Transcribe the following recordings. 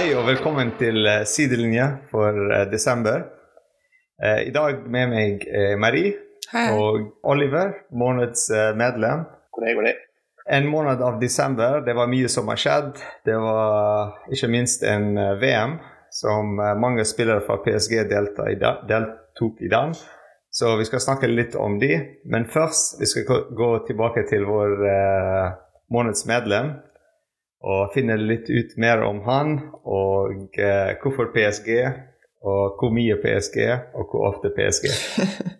Hei og velkommen til eh, Sidelinje for eh, desember. Eh, I dag med meg er Marie Hei. og Oliver, måneds eh, medlem. God dag, god dag. En måned av desember, det var mye som har skjedd. Det var ikke minst en VM som mange spillere fra PSG delta i da, deltok i dag. Så vi skal snakke litt om de. Men først vi skal gå- gå tilbake til vår måneds medlem og finne litt ut mer om han og eh, hvorfor PSG, og hvor mye PSG, og hvor ofte PSG.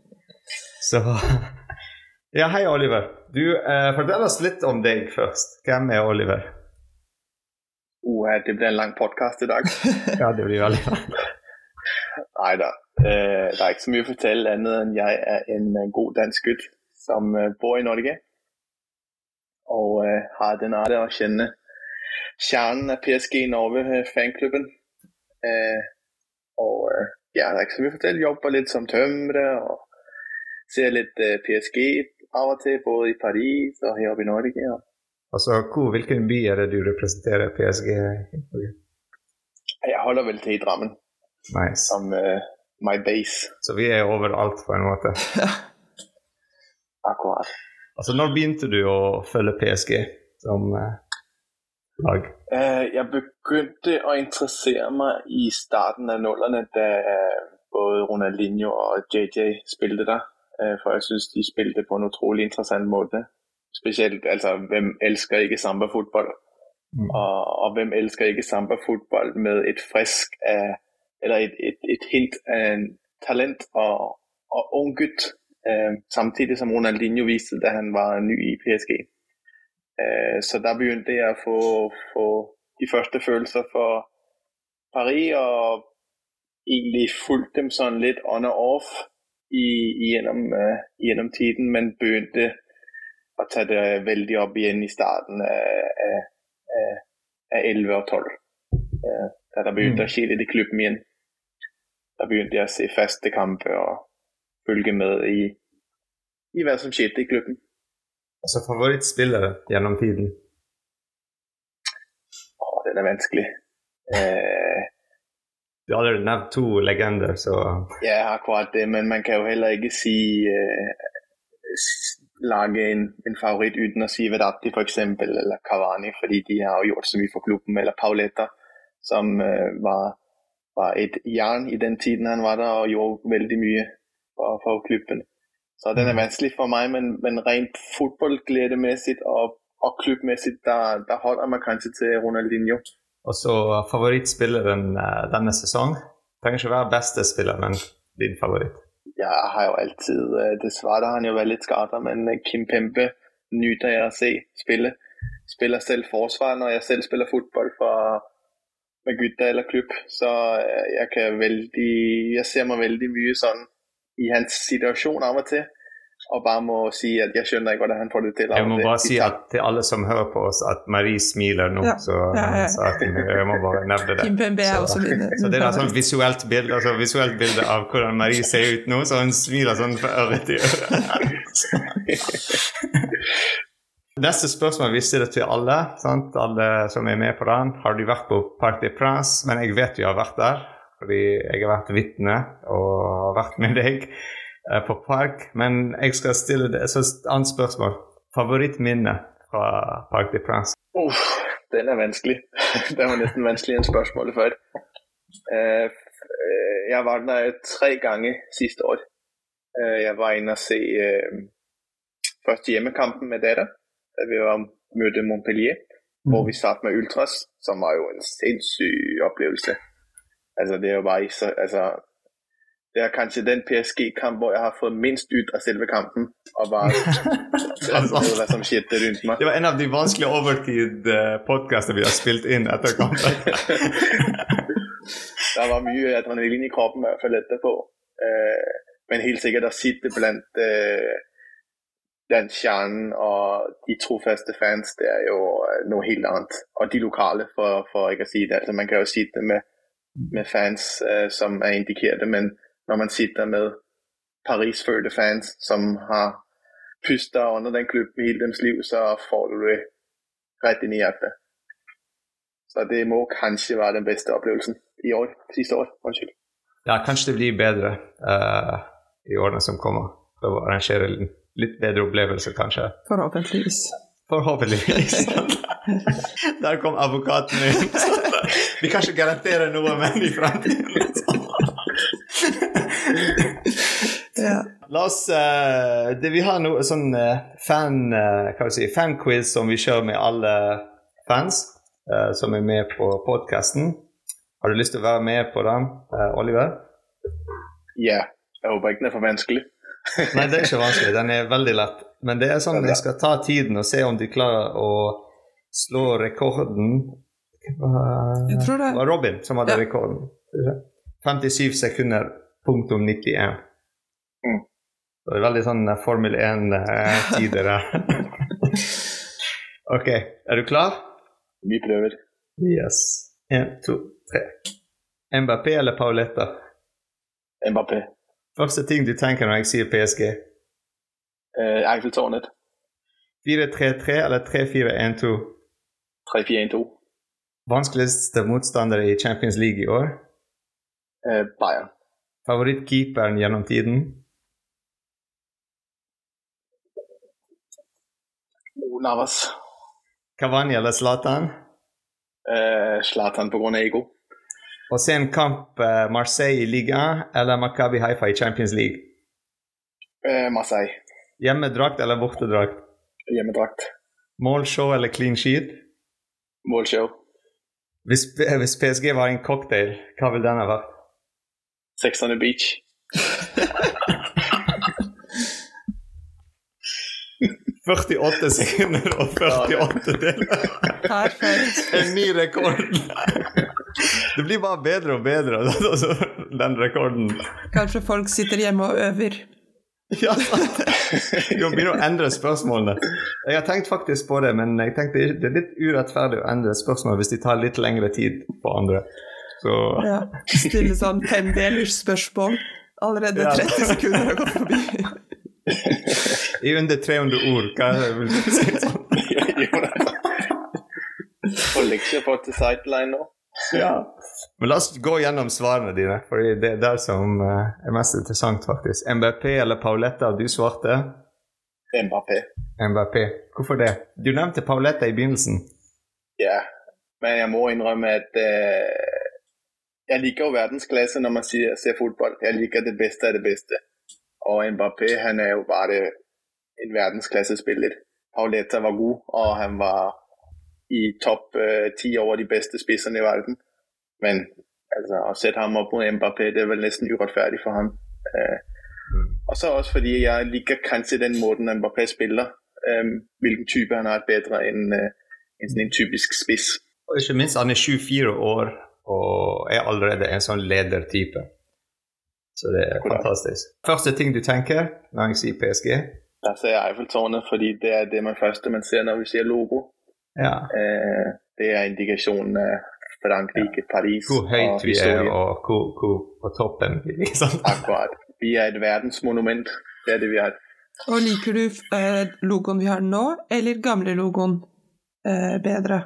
Så Ja, hei, Oliver. Du, eh, Fortell oss litt om deg først. Hvem er Oliver? Oh, det blir en lang podcast i dag. Ja, det blir veldig Nej da, Eh, det er ikke så mye å fortelle annet enn jeg er en øh, god dansk gutt som øh, bor i Norge. Og eh, har den ære å kende kjernen av PSG Norge øh, fanklubben. Eh, og øh, ja, mye at fortælle. Jobber litt som tømre og ser litt øh, PSG av og til, både i Paris og her oppe i Norge. Ja. Altså, hvor, hvilken by er det du representerer PSG i? jeg holder vel til i Drammen Nice. som uh, my base. Så vi er overalt, på en måte. Akkurat. Altså, når begynte du å følge PSG som eh, lag? Uh, jeg begynte å interessere meg i starten av nullerne, da uh, både Ronaldinho og JJ spilte der. Uh, for jeg synes, de spilte på en utrolig interessant måte. Specielt, altså, hvem elsker ikke samba-fodbold? Mm. Og, og hvem elsker ikke samba-fodbold med et frisk af, eller et, et, et hint av en talent og, og ung gutt? uh, samtidig som Ronaldinho viste, da han var ny i PSG. Øh, så da begynte jeg å få, få de første følelser for Paris, og egentlig fulgte dem sånn litt on og off i, gjennom, uh, igennem tiden, men begynte å ta det veldig opp igjen i starten av, af, af 11 og 12. Uh, da det begynte Mm. skje litt i klubben igjen. Da begynte jeg å se faste kamper og følge med i, i hva som skjedde i klubben. Altså favorittspillere gjennom tiden? Åh, den er vanskelig. Eh... Du har allerede nevnt to legender, så ja, akkurat det, men man kan jo heller ikke si eh, lage en, en favoritt uten å si Vedatti eksempel, eller Cavani, fordi de har jo gjort så mye for klubben, eller Pauletta, som eh, var, var et jern i den tiden han var der, og gjorde veldig mye for, for klubben. Så den er vanskelig for meg, men, men rent fotballgledemessig og, og klubbmessig, der, der holder man kanskje til Ronaldinho. Og så favorittspilleren eh, denne sesong. Trenger ikke være beste spiller, men din favoritt. Jeg har jo alltid Dessverre har han jo vært litt skada, men øh, Kim Pempe nyter jeg å se spille. Spiller selv forsvar, når jeg selv spiller fotball for med gutta eller klubb, så øh, jeg kan veldig jeg ser meg veldig mye sådan i hans situasjon av og til, og bare må si at jeg skjønner ikke, hvordan han får det til. Jeg må bare si at til alle som hører på oss, at Marie smiler nå. Ja. Så, Ja, ja. så at jeg må bare nevne det. Så- Så det er et sånn visuelt bilde, altså visuelt bilde av hvordan Marie ser ut nå, så hun smiler sånn fra øre til øre. Neste spørsmål vi stiller til alle, sant? alle som er med på den. Har du vært på Parc des Princes? Men jeg vet du har vært der, fordi jeg har vært vitne og har vært med deg eh, på park. Men jeg skal stille deg et annet spørsmål. Favorittminne fra Park de Prince? Uff, den er vanskelig. det var nesten vanskeligere enn spørsmålet før. Uh, jeg var der tre ganger siste år. Jeg var inne og se uh, først hjemmekampen med dere. da vi var mødte Montpellier, mm. hvor vi satt med Ultras, som var jo en sinnssyk oplevelse. Altså, det er jo bare så, altså, det er kanskje den PSG-kamp, hvor jeg har fått minst ut av selve kampen, og bare altså, hvad som skjedde rundt meg. Det var en av de vanskelige overtid-podkastene vi har spilt inn etter kampen. det var mye adrenalin i kroppen i hvert fall etterpå. Øh, men helt sikkert å sitte blant den kjernen og de trofaste fans, det er jo noe helt annet. Og de lokale, for, for ikke å si det. Altså, man kan jo sitte med, med fans uh, som er indikerte, men når man sitter med Paris-fødte fans, som har pustet under den klubben hele deres liv, så får du det rett inn i hjertet. Så det må kanskje være den beste opplevelsen i år. Siste år, unnskyld. Ja, kanskje det blir bedre uh, i årene som kommer. Prøve å arrangere litt bedre opplevelser, kanskje. Forhåpentligvis. Forhåpentligvis. Der kom advokaten min. Vi kan ikke garantere noe, men i fremtiden ja. La oss uh, det, Vi har noe sånn uh, fan, uh, hva si, fanquiz som vi kjører med alle fans som er med på podkasten. Har du lyst til å være med på den, Oliver? Ja. Jeg håper ikke den er for vanskelig. Nei, det er ikke vanskelig. Den er veldig lett. Men det er sånn jeg skal ta tiden og se om de klarer å slå rekorden Jeg tror det var Robin som hadde ja. rekorden. 57 sekunder, punktum 91. Mm. Så det er veldig sånn Formel 1-tider her. ok, er du klar? Vi prøver. Yes. Én, to, tre. Mbappé eller Pauletta? Mbappé. Første ting du tenker når jeg sier PSG? Uh, Eiffeltårnet. 4-3-3 eller 3-4-1-2? 3-4-1-2. Vanskeligste motstander i Champions League i år? Eh, Bayern. Favorittkeeperen gjennom tiden? Navas. Cavani eller Zlatan? Zlatan eh, pga. ego. Å se en kamp uh, Marseille i liga eller Makabi Haifa i Champions League? Eh, Marseille. Hjemmedrakt eller bortedrakt? Hjemmedrakt. Målshow eller clean sheet? Målshow. Hvis, hvis PSG var en cocktail, hva ville den ha vært? Sex on the beach. «48 sekunder og 48 deler. En ny rekord. Det blir bare bedre og bedre, altså, den rekorden. Kanskje folk sitter hjemme og øver. Ja, sant. Vi må begynne å endre spørsmålene. Jeg har tenkt faktisk på det, men jeg tenkte det er litt urettferdig å endre spørsmål hvis de tar litt lengre tid på andre. Så... Ja. Stille sånn femdelers spørsmål. Allerede 30 sekunder har gått forbi. I under 300 ord, hva vil du si sånn? Og lekser på til sideline nå. Ja. Men la oss gå gjennom svarene dine, for det er det som eh, er mest interessant, faktisk. MBP eller Pauletta, du svarte? MBP. MBP. Hvorfor det? Du nevnte Pauletta i begynnelsen. Ja, men jeg må innrømme at uh, jeg liker jo verdensklasse når man ser, ser fotball. Jeg liker det beste av det beste. Og Mbappé han er jo bare en verdensklassespiller. Pauletta var god, og han var i topp uh, ti over de beste spisserne i verden. Men altså, å sette ham opp mot Mbappé, det er vel nesten urettferdig for ham. Uh, mm. Og så også fordi jeg liker kanskje den måten Mbappé spiller. Um, hvilken type han har bedre enn en, en typisk spiss. Og ikke minst, han er 24 år og er allerede en sånn ledertype. Så det er fantastisk. Første ting du tenker når jeg sier PSG? Da ser jeg Eiffeltårnet, fordi det er det man første man ser når vi ser logo. Ja. Eh, det er indikasjonen av Frankrike, ja. Paris Hvor høyt vi er, og hvor, hvor på toppen vi er. Sånn. Akkurat. Vi er et verdensmonument. Det er det vi er. Og liker du eh, logoen vi har nå, eller gamle logoen eh, bedre?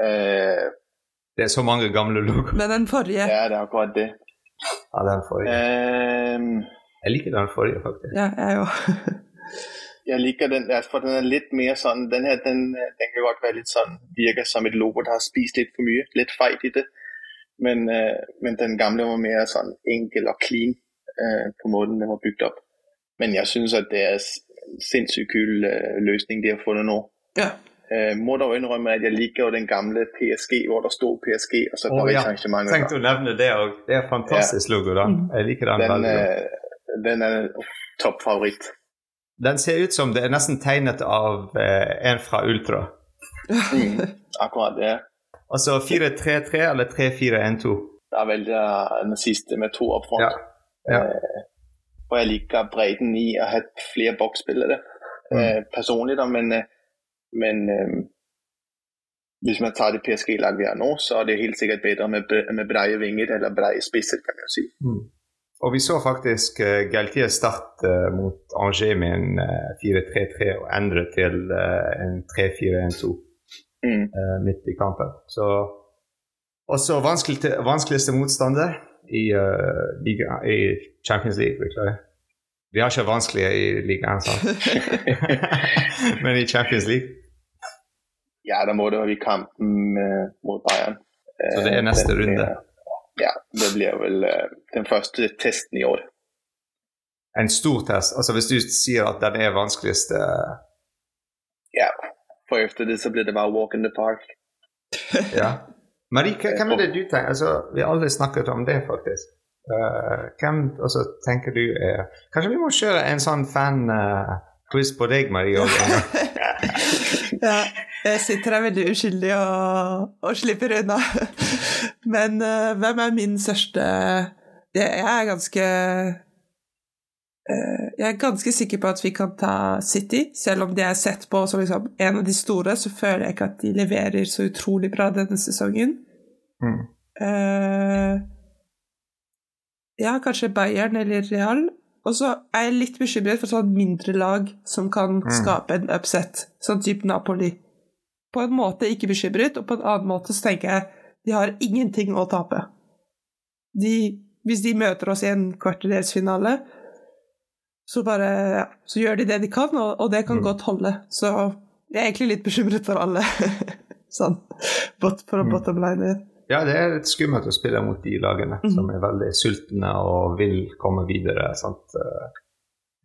Eh, det er så mange gamle logoer. Men den forrige Ja, det er akkurat det. Ja, den forrige. Um, jeg liker den forrige, faktisk. Ja, jeg òg. jeg liker den, for den er litt mer sånn Den her den, den kan godt være litt sånn virker som et logo der har spist litt for mye. Litt feit i det. Men, uh, men, den gamle var mer sånn enkel og clean uh, på måten den var bygd opp. Men jeg syns at det er en sinnssykt kul uh, løsning de har funnet nå. Ja. Uh, må dog innrømme at jeg liker jo den gamle PSG, hvor der stod PSG og så oh, ja. Tenkte å nevne det òg. Det er fantastisk ja. logo, da. Mm. Jeg liker den, den veldig godt. Uh, den er topp favoritt. Den ser ut som det er nesten tegnet av eh, en fra Ultra. mm, akkurat det. Altså 4-3-3 eller 3-4-1-2? Da velger jeg den siste med to opp front. Ja. Ja. og jeg liker bredden i å ha flere boksspillere mm. personlig, da, men men øh, hvis man tar det PSG-laget vi har nå, så er det helt sikkert bedre med, med breie vinger eller breie spisser, kan man si. Mm. Og vi så faktisk uh, Galtier starte uh, mot Angers med en uh, 4-3-3 og endre til uh, en 3-4-1-2. Mm. eh, midt i kampen. Så også vanskelig, vanskeligste motstander i, eh, liga, i Champions League, beklager. Vi har ikke vanskelige i ligaen, sant? men i Champions League. Ja, da må det være kampen eh, mot Bayern. Så det er neste runde? Ja. runde. Ja, det blir vel eh, den første testen i år. En stor test. Altså Hvis du sier at den er vanskeligste Ja, for etter det så blir det bare walk in the park. Ja. Marie, hvem er det du tenker altså, Vi har aldri snakket om det, faktisk. Uh, hvem altså, tenker du er Kanskje vi må kjøre en sånn fan-quiz på deg, Marie? også? Ja, jeg sitter her veldig uskyldig og, og slipper unna. Men uh, hvem er min største Jeg jeg er ganske uh, Jeg er ganske sikker på at vi kan ta City, selv om de er sett på som liksom en av de store, så føler jeg ikke at de leverer så utrolig bra denne sesongen. Mm. Uh, ja, kanskje Bayern eller Real. Og så er jeg litt bekymret for sånn mindre lag som kan Mm. skape en upset, sånn type Napoli. På en måte ikke bekymret, og på en annen måte så tenker jeg de har ingenting å tape. De, hvis de møter oss i en kvarterdelsfinale, så bare ja, så gjør de det de kan, og, og det kan Mm. godt holde. Så jeg er egentlig litt bekymret for alle. sånn bot, for å bottom line. Ja, det er litt skummelt å spille mot de lagene mm. som er veldig sultne og vil komme videre. Sant? Eh,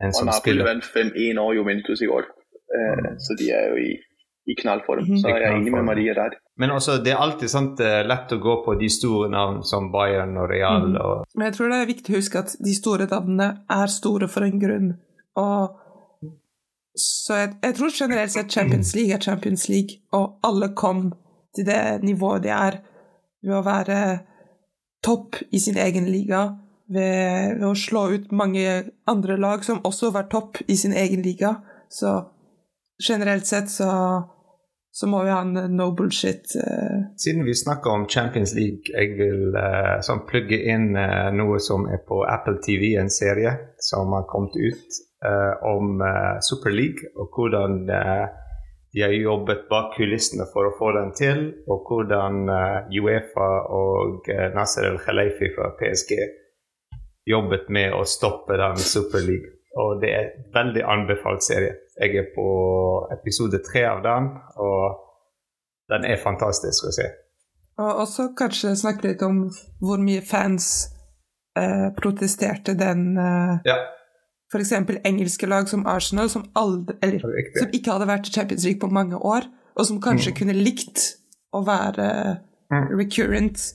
En Og som Napoli spiller vant 5-1 over Juventus i går, Eh, så de er jo i, i knallform. Mm. Så er jeg er enig med Maria der. Men også, det er alltid sant, eh, lett å gå på de store navn som Bayern og Real. Mhm. og Men jeg tror det er viktig å huske at de store navnene er store for en grunn. Og så jeg, jeg tror generelt sett Champions League er Champions League, og alle kom til det nivået de er ved å være topp i sin egen liga, ved, ved å slå ut mange andre lag som også var topp i sin egen liga. Så generelt sett så, så må vi ha en no bullshit Uh. Siden vi snakker om Champions League, jeg vil uh, sånn plugge inn uh, noe som er på Apple TV, en serie som har kommet ut eh, om eh, Super League, og hvordan eh, de har jobbet bak kulissene for å få den til, og hvordan eh, Uefa og eh, Nasser El Khalifi fra PSG jobbet med å stoppe den Super League. Og det er en veldig anbefalt serie. Jeg er på episode tre av den, og den er fantastisk å se. Og også kanskje snakke litt om hvor mye fans eh, protesterte den eh, Ja, F.eks. engelske lag som Arsenal, som, aldri, eller, er som ikke hadde vært i Champions League på mange år, og som kanskje Mm. kunne likt å være Mm. recurrent.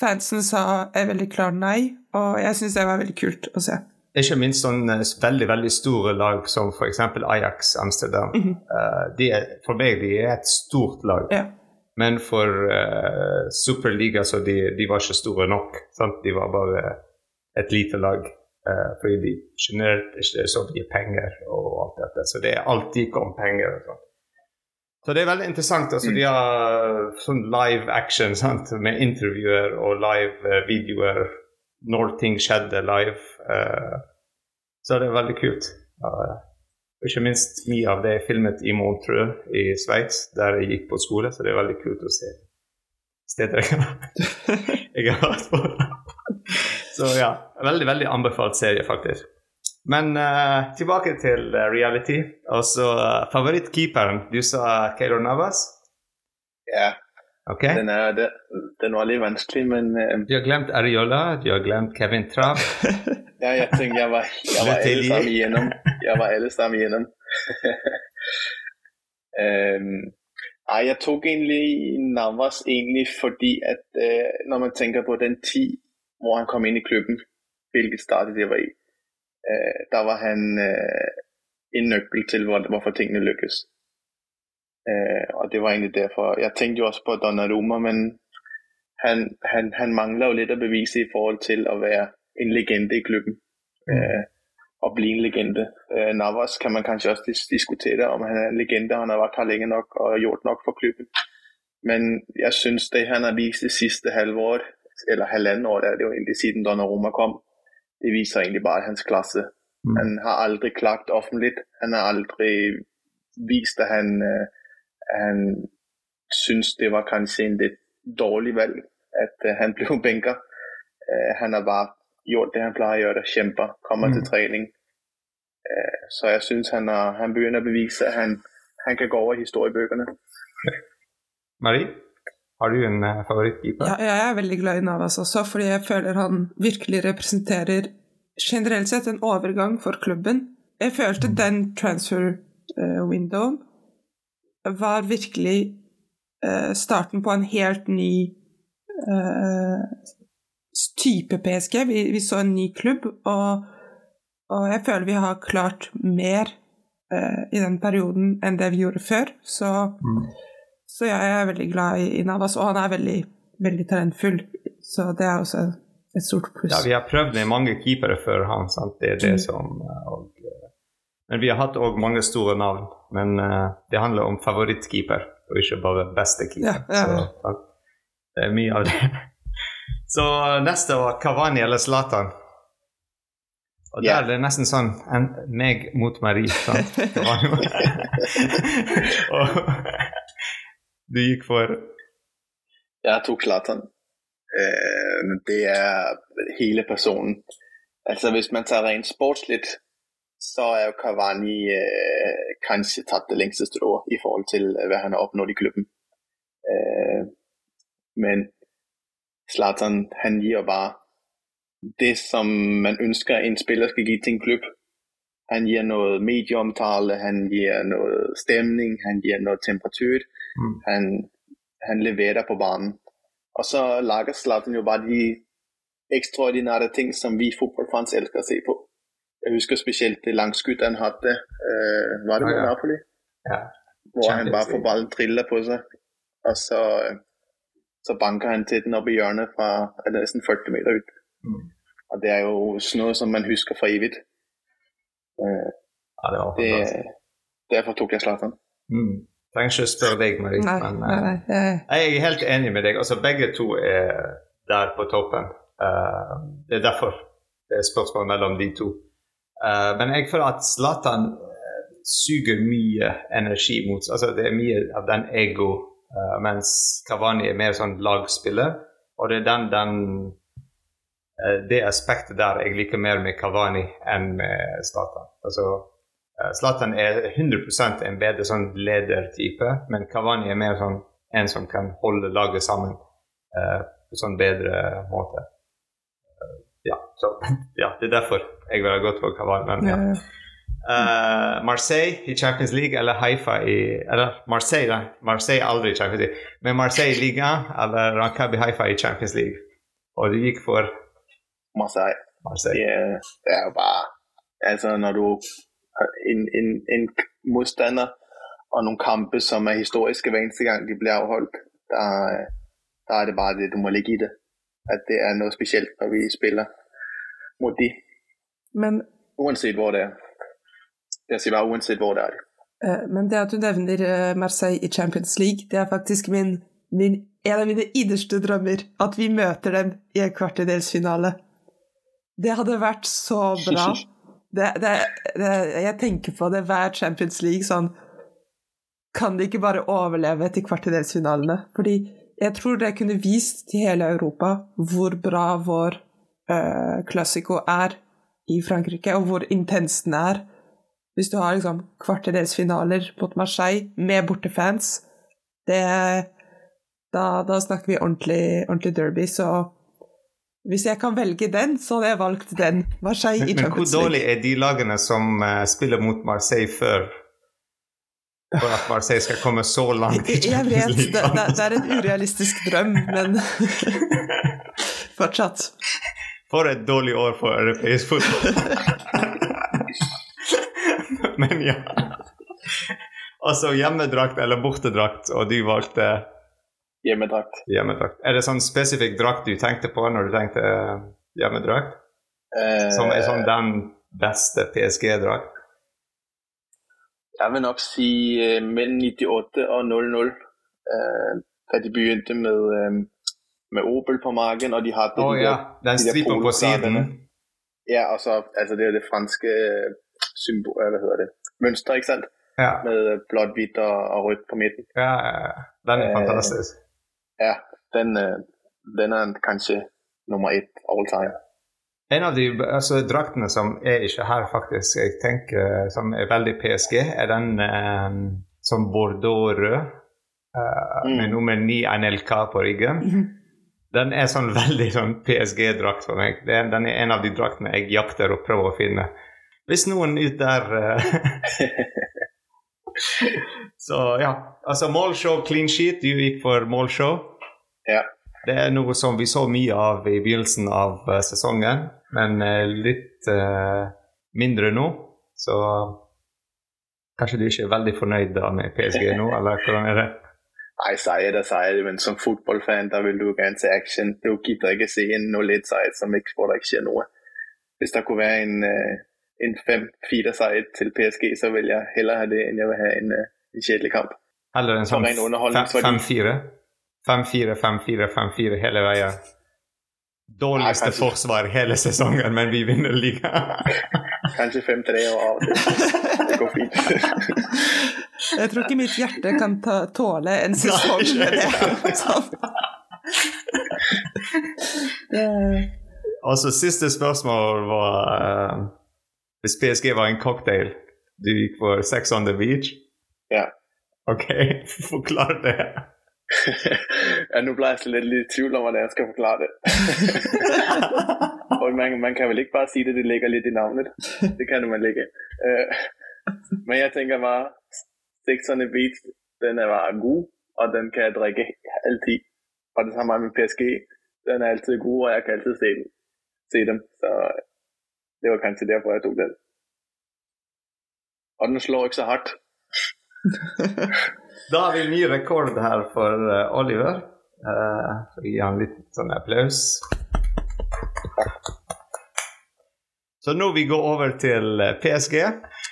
Fansen sa et veldig klar nei, og jeg syns det var veldig kult å se. Ikke minst sånne veldig veldig store lag som f.eks. Ajax Amsterdam. Mhm. Eh, de er, for meg de er et stort lag. Ja. Men for uh, Superliga så de, de var ikke store nok. Sant? De var bare et lite lag. Eh, fordi de generelt ikke så mye penger og alt dette. Så det er alltid om penger. og sånt. Så det er veldig interessant. altså De har sånn live action sant? med intervjuer og live eh, videoer når ting skjedde live. Uh, så det er veldig kult. Uh, ikke minst mye av det er filmet i Montreux i Sveits, der jeg gikk på skole, så det er veldig kult å se steder jeg har vært på. Så ja, veldig, veldig anbefalt serie, faktisk. Men uh, tilbake til eh, reality. Altså, uh, favorittkeeperen. Du sa Keylor Navas. Ja, Okay. den, er, den, den var litt vanskelig, men eh, Du har glemt Ariola, du har glemt Kevin Trapp. ja, jeg tenkte jeg var, jeg var alle sammen igjennom. Jeg var alle sammen igjennom. um, jeg tok egentlig Navas egentlig fordi at når man tenker på den tid, hvor han kom ind i klubben, hvilket start det var i, øh, der var han øh, en nøkkel til, hvor, hvorfor tingene lykkes. Øh, og det var egentlig derfor. Jeg tænkte jo også på Donnarumma, men han, han, han mangler jo lidt at bevise i forhold til at være en legende i klubben. Øh, og blive en legende. Øh, Navas kan man kanskje også dis- diskutere, om han er en legende, han har vært her lenge nok og gjort nok for klubben. Men jeg synes, det han har vist det sidste halve år, eller halvandet år, det er det jo egentlig siden Donnarumma kom, det viser egentlig bare hans klasse. Mm. Han har aldri klagt offentlig. Han har aldri vist, at han, øh, han synes, det var kanskje en litt dårlig valg, at uh, han ble bænker. Uh, han har bare gjort det, han pleier å gjøre, kæmper, kommer mm. til trening. Uh, så jeg synes, han, har, han begynner å bevise, at han, han kan gå over historiebøkene. Marie, har du en uh, favorittkeeper? Ja, jeg er veldig glad i Navas også, fordi jeg føler han virkelig representerer generelt sett en overgang for klubben. Jeg følte den transfer uh, windowen var virkelig uh, starten på en helt ny type PSG. Vi, vi, så en ny klubb, og, og, jeg føler vi har klart mer i den perioden enn det vi gjorde før. Så, mm. Så jeg er veldig glad i, i Navas, og han er veldig, veldig talentfull. Så det er også et stort pluss. Ja, vi har prøvd med mange keepere før han. Sant? Det er det mm. som og, Men vi har hatt òg mange store navn. Men uh, det handler om favorittkeeper, og ikke bare beste keeper. Ja, ja, ja. Så det er mye av det. Så neste var Kavani eller Zlatan. Og der yeah. er det nesten sånn en, meg mot Marie. Sant? og du gikk for Jeg tok Zlatan. Øh, det er hele personen. Altså hvis man tager rent sportsligt, så er jo Kavani øh, kanskje tatt det lengste strå i forhold til, hva han har oppnådd i klubben. Øh, men Zlatan, han gir bare det, som man ønsker en spiller skal give til en klub. Han gir noe medieomtale, han gir noe stemning, han gir noe temperatur. Mm. Han, han leverer på banen. Og så lager Zlatan jo bare de ekstraordinære ting, som vi fotballfans elsker å se på. Jeg husker spesielt det langskuddet han hadde, Uh, var det mot ah, ja. Napoli? Ja. Hvor han bare får ballen trille på seg. og så, så banker han til den opp i hjørnet fra nesten næsten 40 meter ut. Mm. Og det er jo noe som man husker for evig. Uh, ja, det det, derfor tok jeg Zlatan. Mm. Trenger ikke spørre deg, Marie. Nei, men nei, nei, jeg... jeg er helt enig med deg. Altså, begge to er der på toppen. Uh, det er derfor det er spørsmål mellom de to. Uh, men jeg føler at Zlatan uh, suger mye energi mot altså Det er mye av den ego, mens Kavani er mer sånn lagspiller. Og det er den, den det aspektet der jeg liker mer med Kavani enn med Zlatan. Altså, Eh, Zlatan er 100% en bedre sånn ledertype, men Kavani er mer sånn en som kan holde laget sammen uh, på sånn bedre måte. Uh, ja, så, ja, det er derfor jeg vil ha gått for Kavani. Men, ja. Uh, Marseille i Champions League eller Haifa i Eller Marseille, da. Marseille aldri i Champions League. Men Marseille i Liga eller Rankabi Haifa i Champions League. Og du gikk for Marseille. Marseille. Yeah, det er jo bare Altså, når du en, en, en modstander og noen kampe, som er historiske hver eneste gang, de blir avholdt. Da, da er det bare det, du må ligge i det. At det er noe spesielt når vi spiller mot de. Men, uansett hvor det er. Jeg sier bare uansett hvor det er. Uh, men det at du nevner uh, Marseille i Champions League, det er faktisk min, min, en av mine innerste drømmer. At vi møter dem i en kvartedelsfinale. Det hadde vært så bra. Det, det, det, jeg tenker på det hver Champions League sånn Kan de ikke bare overleve til kvartedelsfinalene? Fordi jeg tror det kunne vist til hele Europa hvor bra vår uh, Classico er i Frankrike, og hvor intens den er. Hvis du har liksom kvartedelsfinaler mot Marseille med bortefans, det da, da snakker vi ordentlig, ordentlig derby. Så hvis jeg kan velge den, så hadde jeg valgt den. Marseille men, i Champions League. Men hvor dårlig er de lagene som uh, spiller mot Marseille før? For at Marseille skal komme så langt i Champions League? Jeg vet, det, det, det er en urealistisk drøm, men fortsatt. For et dårlig år for europeisk fotball. men ja. Altså hjemmedrakt eller bortedrakt, og du valgte Hjemmedrakt. Hjemmedrakt. Er det sånn spesifikk drakt du tenkte på når du tenkte eh, hjemmedrakt? Eh, Som er sånn den beste PSG-drakt? Jeg vil nok si eh, mellom 98 og 00. Eh, da de begynte med, eh, med Opel på marken, og de hadde oh, de ja. der, Den stripen på siden. Ja, og så altså det er det franske symbol, hva heter det, mønster, ikke sant? Ja, med blått, hvitt og, og rødt på midten. ja, den er Eh, fantastisk. Ja, den, øh, den er kanskje nummer ett all time. En av de altså, draktene som er ikke her, faktisk, jeg tenker som er veldig PSG, er den eh, som Bordeaux-rød. eh, Mm. Med nummer 9 NLK på ryggen. Mhm. Den er sånn veldig sånn PSG-drakt for meg. Det er, den er en av de draktene jeg jakter og prøver å finne. Hvis noen ut der eh, Så ja. Altså målshow, clean sheet. Du gikk for målshow. Ja. Det er noe som vi så mye av i begynnelsen av eh, sesongen, men eh, litt uh, mindre nå. Så kanskje du ikke er veldig fornøyd med PSG nå, eller hvordan er det? Ej, sejt det sejt, men som fotballfan da vil du gerne se action. Du gidder ikke se en 0-1 sejt, som ikke, hvor der ikke noget. Hvis det kunne være en, øh, en 5-4 side til PSG, så vil jeg heller ha det, enn jeg vil ha en, øh, en kjedelig kamp. Eller en sånn ren underholdningsverdi. 5-4? 5-4, 5-4, 5-4 hele veien. Dårligste Nei, forsvar hele sesongen, men vi vinner ligaen. Kanskje 5-3 og det, det går fint. Jeg tror ikke mitt hjerte kan ta, tåle en sesong med det. Sånn. det. Og så siste spørsmål var eh, Hvis PSG var en cocktail, du gikk for Sex on the Beach? Ja. Ok, forklar det. ja, nå ble jeg så litt lidt i tvivl om, hvordan jeg skal forklare det. og man, man kan vel ikke bare sige det, det ligger litt i navnet. Det kan man ikke. Uh, men jeg tenker bare, Sex on the Beach, den er bare god, og den kan jeg drikke alltid. Og det samme med PSG, den er alltid god, og jeg kan alltid se, se dem. Så det var kanskje derfor, jeg tok den. Og den slår ikke så hardt. Da har vi ny rekord her for eh, Oliver. Uh, vi gir han litt sånn applaus. Så nå vi går over til eh, PSG.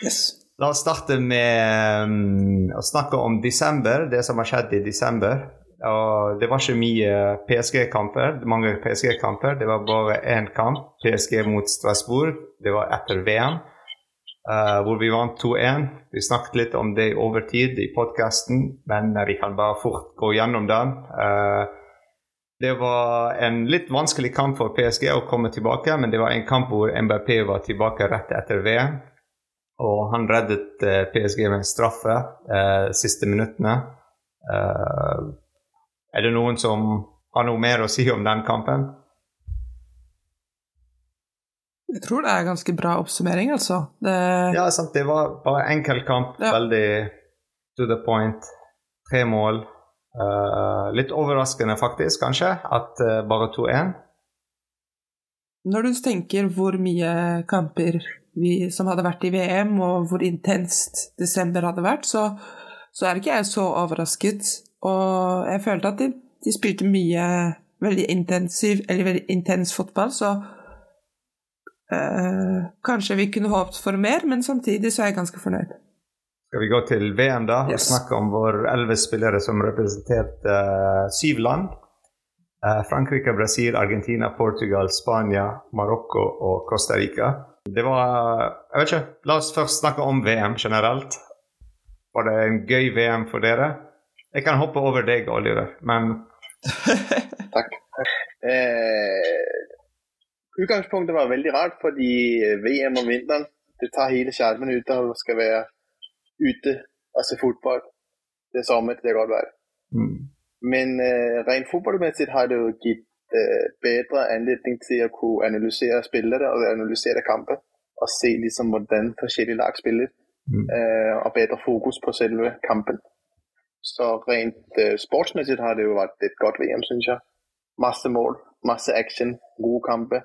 Yes. La oss starte med um, å snakke om desember, det som har skjedd i desember. Og det var ikke mye PSG-kamper, mange PSG-kamper. Det var bare én kamp, PSG mot Strasbourg. Det var etter VM, uh, hvor vi vant 2-1. Vi snakket litt om det i overtid i podkasten, men eh, vi kan bare fort gå gjennom den. Uh, det var en litt vanskelig kamp for PSG å komme tilbake, men det var en kamp hvor MBP var tilbake rett etter VM. Og han reddet eh, PSG med en straffe eh, siste minuttene. Eh, er det noen som har noe mer å si om den kampen? Jeg tror det er ganske bra oppsummering, altså. Det, Ja, sant. Det var bare enkel kamp. Ja. Veldig to the point. Tre mål. Uh, litt overraskende, faktisk, kanskje, at uh, bare 2-1. Når du tenker hvor mye kamper vi, som hadde vært i VM, og hvor intenst desember hadde vært, så, så er ikke jeg så overrasket. Og jeg følte at de, de spilte mye veldig intensiv, eller veldig intens fotball, så eh, kanskje vi kunne håpet for mer, men samtidig så er jeg ganske fornøyd. Skal vi gå til VM, da? Yes. Og snakke om våre elleve spillere som representerte uh, syv land. Uh, Frankrike, Brasil, Argentina, Portugal, Spania, Marokko og Costa Rica. Det var Jeg vet ikke. La oss først snakke om VM generelt. Var det en gøy VM for dere? Jeg kan hoppe over deg, Oliver, men Takk. Eh, utgangspunktet var veldig rart, fordi VM om vinteren, det tar hele skjermen ut av å skal være ute og se fotball. Det er sommer, det godt vær. mm, Men eh, rent fotballmessig har det jo gitt eh, bedre anledning til å kunne analysere spillere og analysere kamper. og se liksom hvordan forskjellige lag spiller, mm. eh, og bedre fokus på selve kampen. Så rent øh, sportsmæssigt har det jo vært et godt VM, synes jeg. Masse mål, masse action, gode kampe.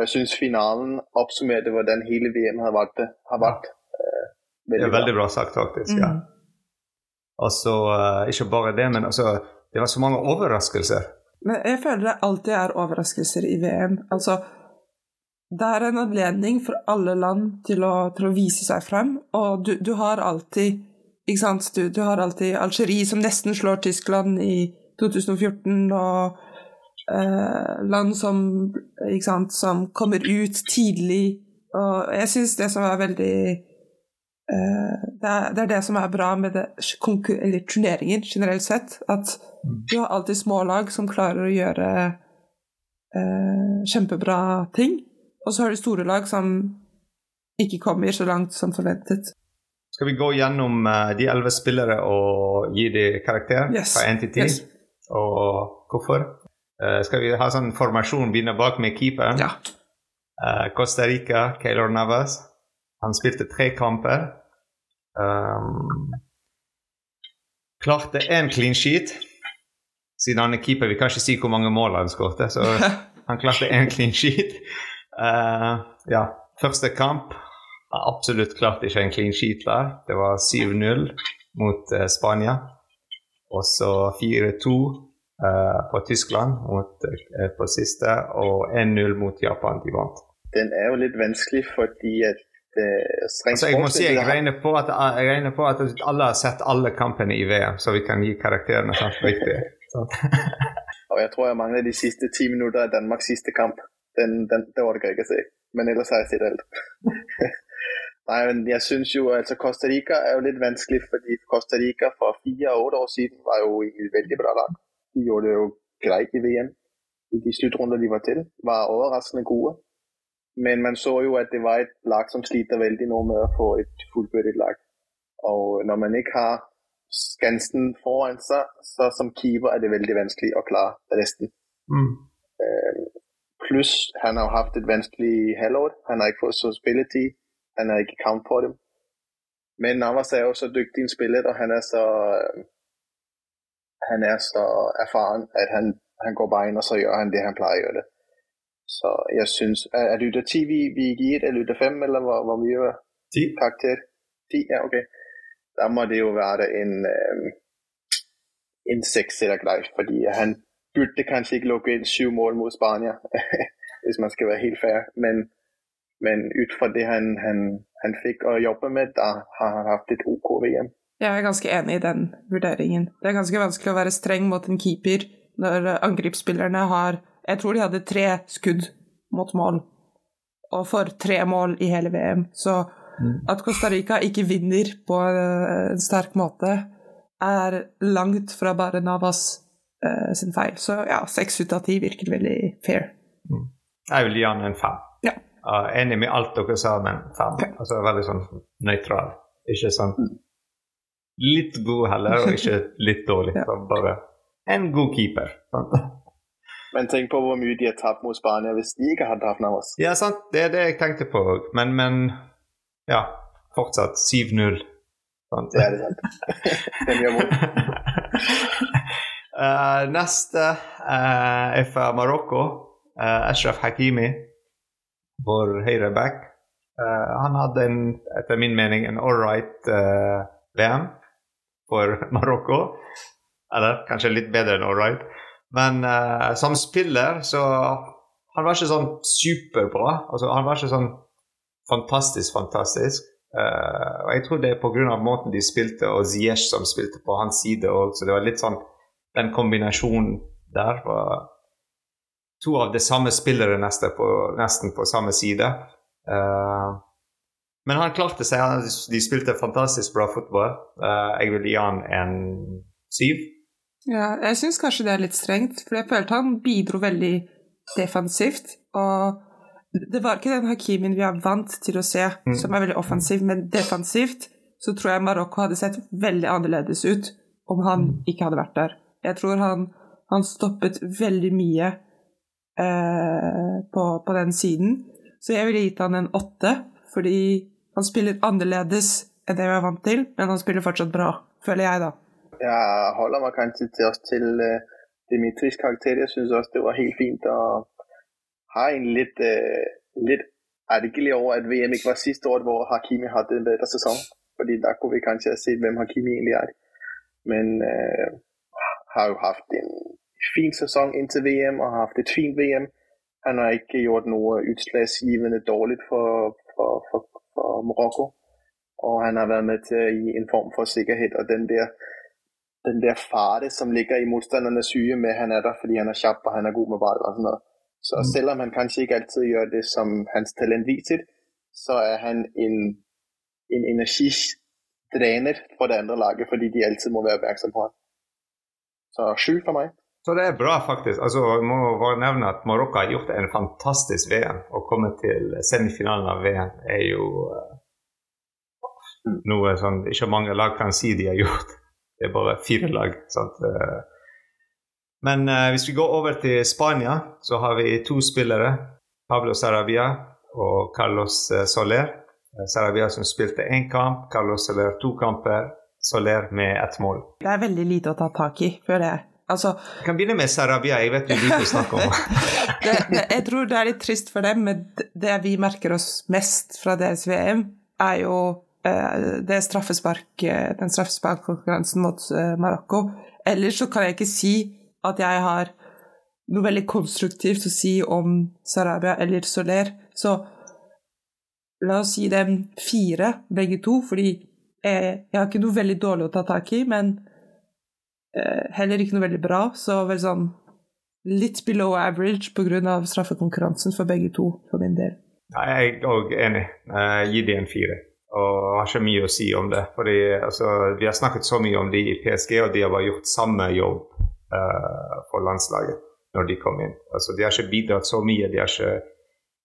Jeg synes finalen oppsummerte hvordan hele VM har vært. Det, har vært Det veldig, er veldig bra sagt, faktisk. ja. Mm. Og så eh, ikke bare det, men altså Det var så mange overraskelser. Men jeg føler det alltid er overraskelser i VM. Altså, det er en anledning for alle land til å, til å vise seg frem, og du, du har alltid ikke sant, du, du har alltid Algerie som nesten slår Tyskland i 2014, og eh, land som, ikke sant, som kommer ut tidlig. Og jeg syns det som er veldig eh, det, er, det, er, det som er bra med det, turneringer generelt sett. At mm. du har alltid små lag som klarer å gjøre eh, kjempebra ting. Og så har du store lag som ikke kommer så langt som forventet. Skal vi gå gjennom uh, de elleve spillere og gi dem karakter yes. fra 1 til 10? Yes. Og hvorfor? Uh, skal vi ha sånn formasjon, begynne bak med keeperen? Ja. Uh, Costa Rica, Keylor Navas. Han spilte tre kamper. Um, klarte én clean sheet. Siden han er keeper, vi kan ikke si hvor mange mål han skåret, så han klarte én clean sheet. ja, første kamp absolutt klart ikke en clean sheet der. Det var 7-0 mot uh, Spania. Og så 4-2 uh, eh, på Tyskland mot, uh, på siste, og 1-0 mot Japan. De vant. Den er jo litt vanskelig fordi at altså, jeg må si jeg regner, på at, jeg regner på at alle har sett alle kampene i VM, så vi kan gi karakterene sant, riktig. og jeg tror jeg mangler de siste ti minutter av Danmarks siste kamp. Den, den, det orker jeg ikke se. Men ellers har jeg sett alt. Nei, men jeg synes jo altså Costa Rica er jo litt vanskelig, fordi Costa Rica for fire-åtte år siden var jo et veldig bra lag. De gjorde det jo greit i VM i de sluttrunder de var til. Var overraskende gode. Men man så jo at det var et lag som sliter veldig nå med å få et fullbyrdet lag. Og når man ikke har Skansen foran seg, så som keeper er det veldig vanskelig å klare resten. Mm. Uh, Pluss han har hatt et vanskelig halvår. Han har ikke fått så spilletid. Han er ikke kamp på dem. Men Navas er jo så dyktig i spillet, og han er så han er så erfaren at han, han går bare inn og så gjør han det han pleier å gjøre. det. Så jeg syns Er, er det 10 vi, vi gir, eller er det 5, eller hvor, hvor mye karakter? 10, ja, ok. Da må det jo være en, um, en 6 eller greit, fordi han burde kanskje ikke lukke inn syv mål mot Spania, hvis man skal være helt fair. Men men ut fra det han, han, han fikk å jobbe med, da har han hatt et OK VM. Jeg er ganske enig i den vurderingen. Det er ganske vanskelig å være streng mot en keeper når angrepsspillerne har Jeg tror de hadde tre skudd mot mål, og for tre mål i hele VM. Så mm. at Costa Rica ikke vinner på en sterk måte, er langt fra bare Navas uh, sin feil. Så ja, seks ut av ti virker veldig fair. Mm. Jeg vil gi han en fem. Uh, enig med alt dere sa, men fem. Altså veldig sånn nøytral. Ikke sånn litt god heller, og ikke litt dårlig. ja. Bare en god keeper. Sant? Men tenk på hvor mye de har tapt mot Spania hvis de ikke hadde hatt oss. Ja, sant. Det er det jeg tenkte på òg. Men, men ja, fortsatt 7-0. Ja, Det er det sant. Den gjør vondt. uh, neste uh, er fra Marokko. Uh, Ashraf Hakimi vår høyre back. Uh, han hadde en, etter min mening en right uh, VM for Marokko. Eller kanskje litt bedre enn all right. Men uh, som spiller så Han var ikke sånn superbra. Altså, han var ikke sånn fantastisk, fantastisk. og jeg tror det er pga. måten de spilte, og Ziyech som spilte på hans side òg. Så det var litt sånn Den kombinasjonen der var to av de samme spillere nesten på, nesten på samme side. Uh, men han klarte seg. De spilte fantastisk bra fotball. Uh, jeg vil gi han en syv. Ja, jeg syns kanskje det er litt strengt, for jeg følte han bidro veldig defensivt. Og det var ikke den Hakimin vi er vant til å se, mm. som er veldig offensiv, men defensivt så tror jeg Marokko hadde sett veldig annerledes ut om han mm. ikke hadde vært der. Jeg tror han, han stoppet veldig mye Eh, på, på, den siden. Så jeg ville gitt han en åtte, fordi han spiller annerledes enn det vi er vant til, men han spiller fortsatt bra, føler jeg, da. Jeg holder meg kanskje til, til uh, Dimitris karakter. Jeg syns også det var helt fint å ha en litt, uh, litt ergerlig over at VM ikke var siste år hvor Hakimi hadde en bedre sesong. Fordi da kunne vi kanskje sett hvem Hakimi egentlig er. Men uh, har jo hatt en fin sesong inntil VM og har hatt et fint VM. Han har ikke gjort noe utslagsgivende dårlig for, for, for, for, Marokko. Og han har vært med til å gi en form for sikkerhet. Og den der, den der fare som ligger i motstandernes syge med han er der fordi han er kjapp og han er god med ball og sånn. Så mm. selv om han kanskje ikke alltid gjør det som hans talent viser, så er han en, en energidrener for det andre laget, fordi de alltid må være oppmerksom på ham. Så sju for meg. Så det er bra, faktisk. Altså, jeg må bare nevne at Marokko har gjort en fantastisk VM. Å komme til semifinalen av VM er jo uh, noe som ikke mange lag kan si de har gjort. Det er bare fire lag. sant? Uh, men uh, hvis vi går over til Spania, så har vi to spillere. Pablo Sarabia og Carlos Soler. Sarabia som spilte én kamp, Carlos Soler to kamper. Soler med ett mål. Det er veldig lite å ta tak i, før jeg. Altså, jeg kan begynne med Sarabia. Jeg vet du liker å snakke om det, det, Jeg tror det er litt trist for dem, men det vi merker oss mest fra deres VM, er jo uh, det straffespark, den straffesparkkonkurransen mot uh, Marokko. Ellers så kan jeg ikke si at jeg har noe veldig konstruktivt å si om Sarabia eller Soler. Så la oss gi dem fire, begge to, fordi jeg, jeg har ikke noe veldig dårlig å ta tak i, men heller ikke noe veldig bra. Så vel sånn litt below average pga. straffekonkurransen for begge to, for min del. Nei, jeg er òg enig. Uh, gi dem en fire. Og har ikke mye å si om det. Fordi altså, Vi har snakket så mye om de i PSG, og de har bare gjort samme jobb uh, for landslaget når de kom inn. Altså, De har ikke bidratt så mye. De har ikke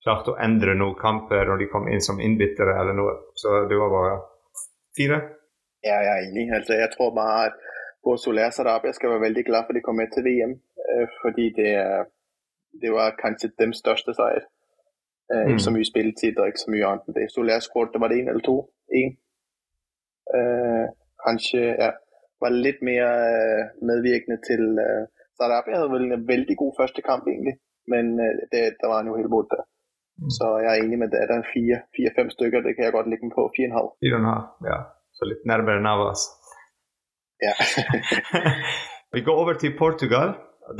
klart å endre noen kamper når de kom inn som innbyttere eller noe. Så det var bare fire. Ja, jeg er enig. Altså, jeg tror bare både Soler og Sarabia skal være veldig glad for at de kom med til VM. Øh, fordi det, det var kanskje deres største seier. Øh, mm. Ikke så mye spilletid og ikke så mye annet enn det. Soler skåret var det én eller to? Én. Uh, kanskje ja, var litt mer medvirkende til Sadab. Jeg hadde vel en veldig god første kamp, egentlig. Men det, der var han jo helt borte. Mm. Så jeg er enig med det. Det er fire-fem fire, stykker. Det kan jeg godt legge på. Fire og en halv. Fire og en halv, ja. Så litt nærmere Navas. Ja. Vi går over til Portugal,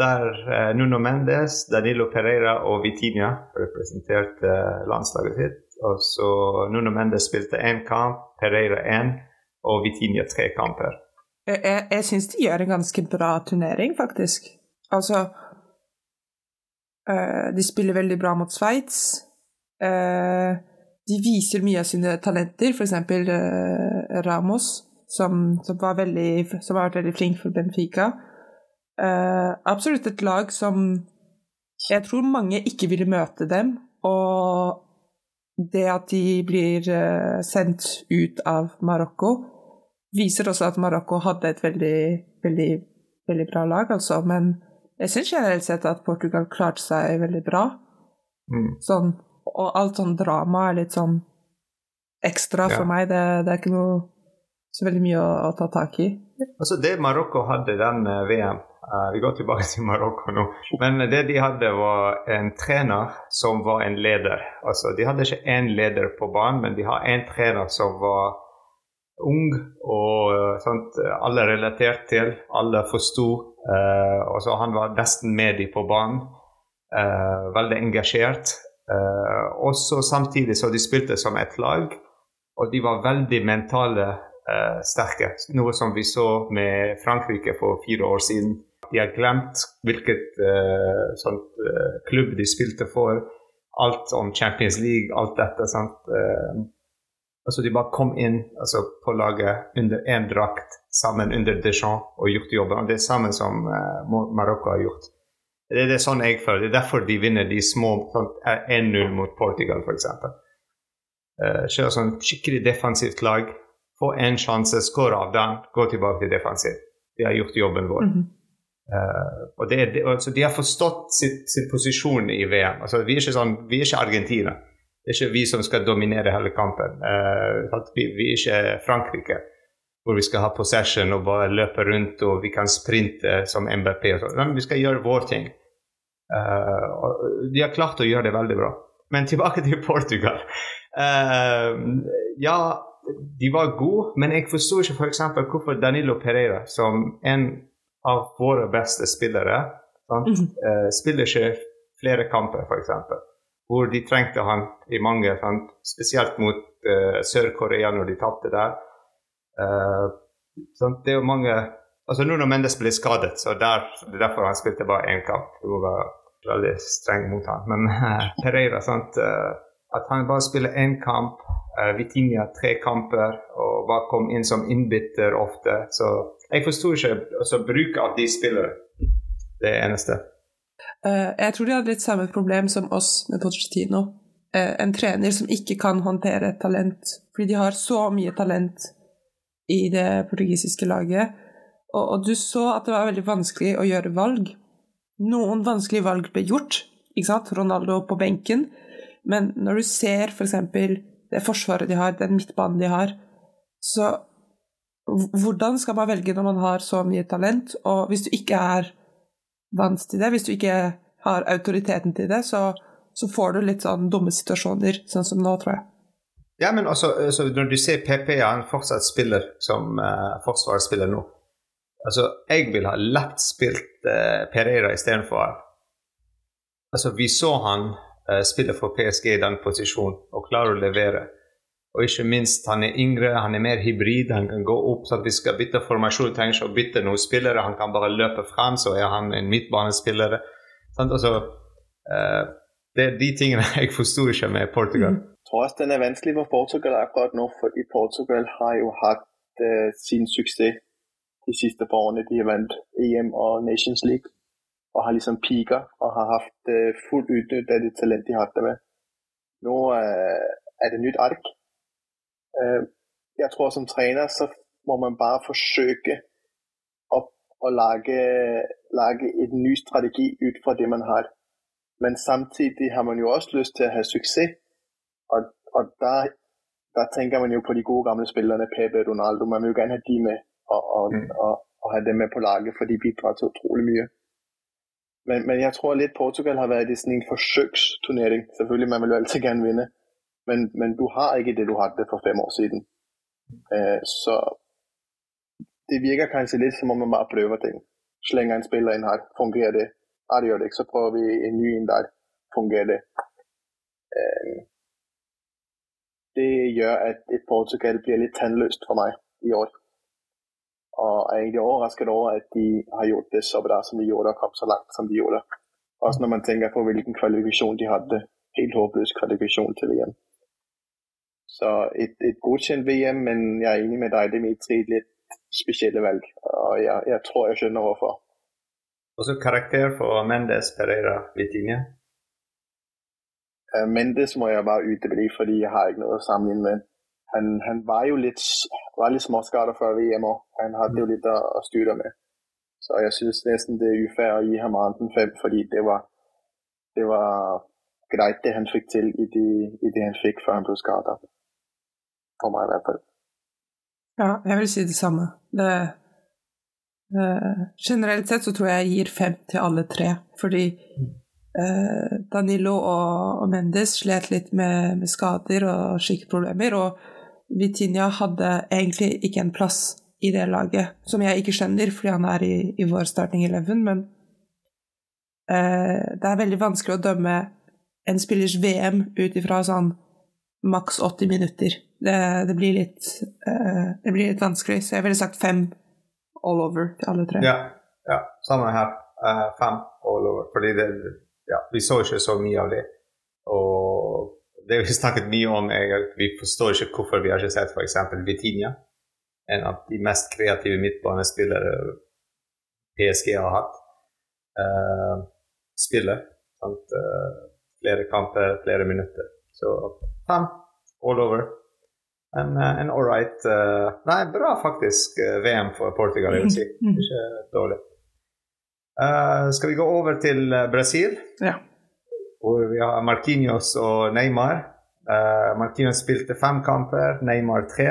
der eh, Nuno Mendes, Danilo Pereira og Vitinha representerte eh, landslaget sitt. Og så Nuno Mendes spilte én kamp, Pereira én og Vitinha tre kamper. Jeg, jeg, jeg syns de gjør en ganske bra turnering, faktisk. Altså øh, De spiller veldig bra mot Sveits. Uh, de viser mye av sine talenter, f.eks. Uh, Ramos som, som, var veldig, som, har vært veldig flink for Benfica. Uh, absolutt et lag som jeg tror mange ikke ville møte dem. Og det at de blir uh, sendt ut av Marokko, viser også at Marokko hadde et veldig, veldig, veldig bra lag, altså. Men jeg syns generelt sett at Portugal klarte seg veldig bra. Mm. Sånn, og alt sånn drama er litt sånn ekstra ja. for meg. Det, det er ikke noe så veldig mye å, å, ta tak i. Altså Det Marokko hadde den uh, VM uh, Vi går tilbake til Marokko nå. Men det de hadde, var en trener som var en leder. Altså De hadde ikke én leder på banen, men de har en trener som var ung og uh, sånt, alle relatert til. Alle forsto. Uh, og så Han var nesten med dem på banen. veldig engasjert. også samtidig så de spilte som et lag. Og de var veldig mentale uh, sterke. Noe som vi så med Frankrike for fire år siden. De har glemt hvilket uh, sånt, uh, klubb de spilte for. Alt om Champions League, alt dette. sant? altså De bare kom inn altså, på laget under én drakt sammen under Deschamps og gjort jobben. Og det er samme som Marokko har gjort. Det er det sånn jeg føler. Det er derfor de vinner de små sånn 1-0 mot Portugal, f.eks. Uh, sånn skikkelig defensivt lag få en sjanse, skåre av den, gå tilbake til defensiv. De har gjort jobben vår. Mm -hmm. uh, og det, det, altså, De har forstått sin posisjon i VM. Altså, vi, er ikke sånn, vi er ikke Argentina. Det er ikke vi som skal dominere hele kampen. Uh, vi, vi, er ikke Frankrike, hvor vi skal ha possession og bare løpe rundt og vi kan sprinte som MBP. Sånn. Men vi skal gjøre vår ting. Uh, og de har klart å gjøre det veldig bra. Men tilbake til Portugal. ja, de var gode, men jeg forsto ikke f.eks. For hvorfor Danilo Pereira, som en av våre beste spillere, mm -hmm. spiller ikke flere kamper, f.eks. Hvor de trengte han i mange, sant? spesielt mot uh, Sør-Korea når de tapte der. Uh, det er jo mange altså Nå når Mendes ble skadet, så der, det er derfor han spilte bare én kamp. Det var veldig streng mot han. Men Pereira, sant? at han bare spiller én kamp Uh, Vitinha tre kamper og bare kom inn som innbytter ofte. Så jeg forsto ikke altså, bruk av de spillere. Det eneste. Uh, jeg tror de hadde litt samme problem som oss med Pochettino. Uh, en trener som ikke kan håndtere talent, fordi de har så mye talent i det portugisiske laget. Og, og du så at det var veldig vanskelig å gjøre valg. Noen vanskelige valg ble gjort. ikke sant? Ronaldo på benken. Men når du ser f.eks. Det forsvaret de har, den midtbanen de har, så hvordan skal man velge når man har så mye talent? Og hvis du ikke er vant til det, hvis du ikke har autoriteten til det, så, så får du litt sånn dumme situasjoner, sånn som nå, tror jeg. Ja, men også, altså, når du ser PP, ja, han fortsatt spiller som uh, forsvarsspiller nå. Altså, jeg vil ha lett spilt uh, Pereira istedenfor. Altså, vi så han spiller for PSG i den posisjonen og klarer å levere. Og ikke minst, han er yngre, han er mer hybrid. Han kan gå opp så at vi skal bytte formasjon. Trenger ikke å bytte noen spillere. Han kan bare løpe frem, så er han en midtbanespiller. Altså, uh, det er de tingene jeg forsto ikke med Portugal. Mm. Jeg tror også den er vanskelig for Portugal akkurat nå, fordi Portugal har jo hatt uh, sin suksess de siste par årene. De har vant EM og Nations League og har liksom pika og har haft uh, fuldt utnyttet av det talentet de hadde med. Nå uh, er det nytt ark. Uh, jeg tror som trener så må man bare forsøke å, å lage, lage en ny strategi ut fra det man har. Men samtidig har man jo også lyst til å ha suksess. Og, og der, der, tenker man jo på de gode gamle spillerne, Pepe Ronaldo. Man vil jo gjerne ha de med, og, og, mm. og, og ha dem med på laget, for de bidrar til utrolig mye. Men, men, jeg tror litt Portugal har vært i en forsøksturnering. Selvfølgelig, man vil jo altid gerne vinde. Men, men du har ikke det, du hadde for fem år siden. Uh, så det virker kanskje litt som om man bare prøver ting. Slenger en spiller inn her, fungerer det? Ja, det ikke. Så prøver vi en ny inn der. Fungerer det? Uh, det gjør at Portugal blir litt tannløst for meg i år og jeg er egentlig overrasket over at de har gjort det så bra som de gjorde, og kom så langt som de gjorde. Også når man tenker på hvilken kvalifikasjon de hadde. Helt håpløs kvalifikasjon til VM. Så et, et godkjent VM, men jeg er enig med deg, Dimitri, litt spesielle valg. Og jeg, jeg, tror jeg skjønner hvorfor. Og så karakter for Mendes Pereira Vitinha? Mendes må jeg bare utebli, fordi jeg har ikke noe å sammenligne med han, han var jo litt, var litt småskadet før VM òg. Han hadde jo litt å, å styre med. Så jeg syns nesten det er ufair å gi ham annet enn fem, fordi det var, det var greit det han fikk til i det, i det han fikk før han ble skadet. For meg i hvert fall. Ja, jeg vil si det samme. Det, uh, generelt sett så tror jeg jeg gir fem til alle tre, fordi uh, Danilo og, og, Mendes slet litt med, med skader og skikkeproblemer. og Vitinha hadde egentlig ikke en plass i det laget, som jeg ikke skjønner, fordi han er i, i vår starting eleven, men eh, det er veldig vanskelig å dømme en spillers VM ut ifra sånn maks 80 minutter. Det, det, blir litt, eh, det blir litt vanskelig, så jeg ville sagt fem all over til alle tre. Ja, ja samme her. Uh, fem all over. Fordi det, ja, vi så ikke så mye av det. Og det vi snakket mye om, er at vi forstår ikke hvorfor vi har ikke sett f.eks. Vitinha, en av de mest kreative midtbanespillere PSG har hatt, uh, spiller. Uh, flere kamper, flere minutter. Så fem all over. En, uh, en all right uh, Nei, bra faktisk VM for Portugal, jeg vil si. Ikke dårlig. skal vi gå over til Brasil? Ja hvor vi har Marquinhos og Neymar. Uh, Marquinhos spilte fem kamper, Neymar tre.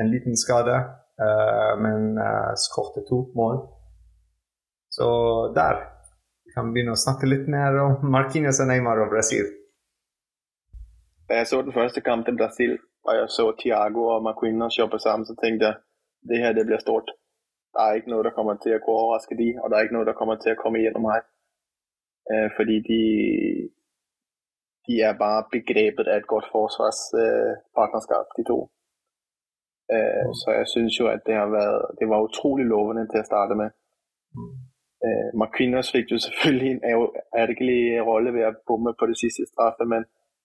En liten skade, uh, men uh, skårte to mål. Så der kan vi begynne å snakke litt mer om Marquinhos og Neymar og Brasil. Jeg så den første kampen Brasil, og jeg så Thiago og Marquinhos jobbe sammen, så tenkte jeg det her det blir stort. Det er ikke noe der kommer til å gå overraske de, og det er ikke noe der kommer til å komme gjennom her. Eh, fordi de, de er bare begrebet af et godt forsvarspartnerskab, de to. Øh, så jeg synes jo, at det har været, det var utrolig lovende til at starte med. Mm. Øh, Marquinhos fik jo selvfølgelig en ærgerlig rolle ved at bombe på det sidste straffe, men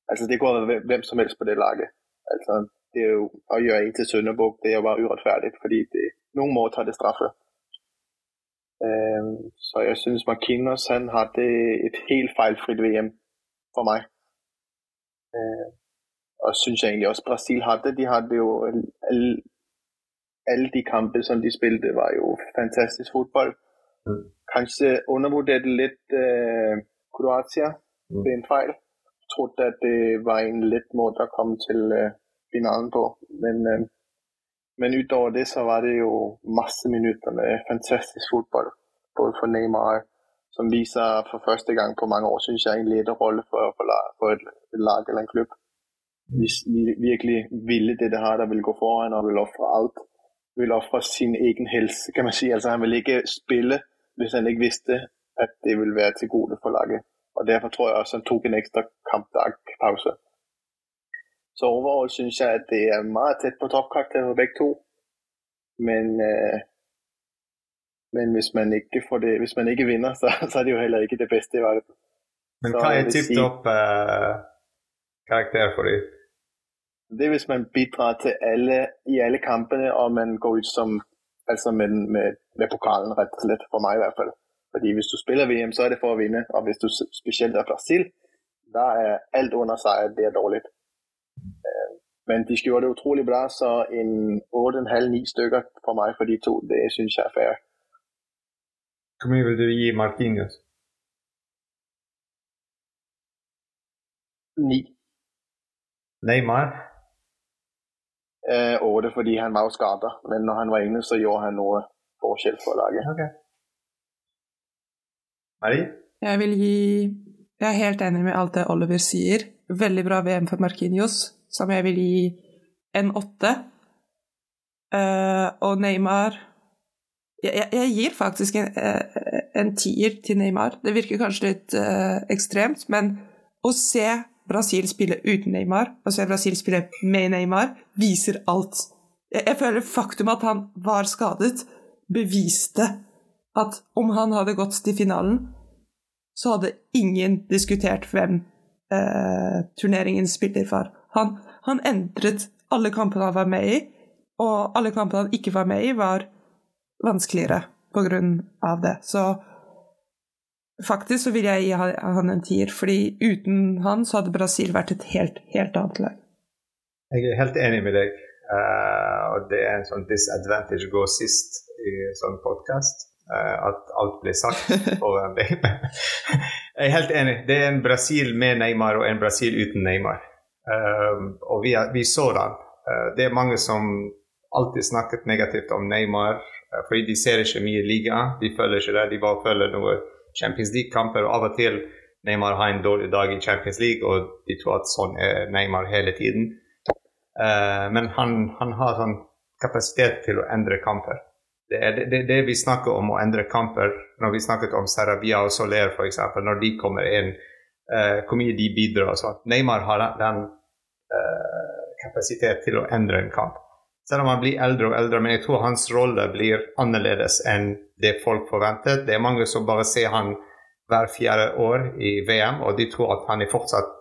altså det kunne have været hvem som helst på det lakke. Altså, det er jo å gjøre en til Sønderborg, det er jo bare uretfærdigt, fordi det, noen må tage det straffe. Så jeg synes Markinos han hadde et helt feilfritt VM for meg. Og synes jeg egentlig også Brasil hadde. De hadde jo alle, de kamper som de spilte, var jo fantastisk fotball. Mm. Kanskje undervurderte litt uh, Kroatia mm. ved en feil. Trodde at det var en lett måte å komme til uh, finalen på. Men, uh, men utover det så var det jo masse minutter med fantastisk fotball. Både for Neymar, som viser for første gang på mange år, synes jeg, en lederrolle for, for, et, lag eller en klubb. Hvis de virkelig ville det det her, der vil gå foran og vil ofre alt. Vil ofre sin egen helse, kan man si. Altså, han vil ikke spille hvis han ikke visste at det ville være til gode for laget. Og Derfor tror jeg også han tok en ekstra kampdagpause. Så overall synes jeg at det er meget tett på toppkarakteren for begge to. Men, øh, men hvis man ikke får det, hvis man ikke vinner, så, så er det jo heller ikke det beste i verden. Men hva er tipp topp uh, karakter for dem? Det er hvis man bidrar til alle i alle kampene, og man går ut som Altså med, med, med, pokalen, rett og slett. For meg, i hvert fall. Fordi hvis du spiller VM, så er det for å vinne. Og hvis du spesielt er Brasil, da er alt under seg det er dårlig. Men de gjorde det utrolig bra, så en 8,5-9 stykker for meg for de to, det syns jeg er fair. Hvor mye vil du gi Markinius? Ni. Neymar? eh, over det, fordi han var jo skadet. Men når han var inne, så gjorde han noe forskjell for laget. Okay. Marie? Jeg vil gi Jeg er helt enig med alt det Oliver sier. Veldig bra VM for Markinios, som jeg vil gi en åtte. Uh, og Neymar jeg, jeg, gir faktisk en, uh, en tier til Neymar. Det virker kanskje litt uh, ekstremt, men å se Brasil spille uten Neymar og se Brasil spille med Neymar, viser alt. Jeg, jeg føler faktum at han var skadet, beviste at om han hadde gått til finalen, så hadde ingen diskutert hvem eh, turneringen spiller for. Han, han, endret alle kampene han var med i, og alle kampene han ikke var med i, var vanskeligere på grunn av det. Så Faktisk så vil jeg gi han en tier, fordi uten han så hadde Brasil vært et helt, helt annet lag. Jeg er helt enig med deg. Uh, og det er en sånn disadvantage å gå sist i sånn podkast. Uh, eh, at alt blir sagt foran deg. jeg er helt enig. Det er en Brasil med Neymar og en Brasil uten Neymar. Uh, og vi, vi, så den. det er mange som alltid snakket negativt om Neymar fordi de ser ikke mye liga. De følger ikke det. De bare følger noen Champions League-kamper. og Av og til Neymar har en dårlig dag i Champions League, og de tror at sånn er Neymar hele tiden. Uh, men han, han, har sånn kapasitet til å endre kamper. Det er det, det, det, vi snakker om å endre kamper. Når vi snakket om Sarabia og Soler f.eks., når de kommer inn, uh, hvor mye de bidrar. Sånn. Neymar har den uh, kapasitet til å endre en kamp. Selv om han blir eldre og eldre, men jeg tror hans rolle blir annerledes enn det folk forventet. Det er mange som bare ser han hver fjerde år i VM, og de tror at han er fortsatt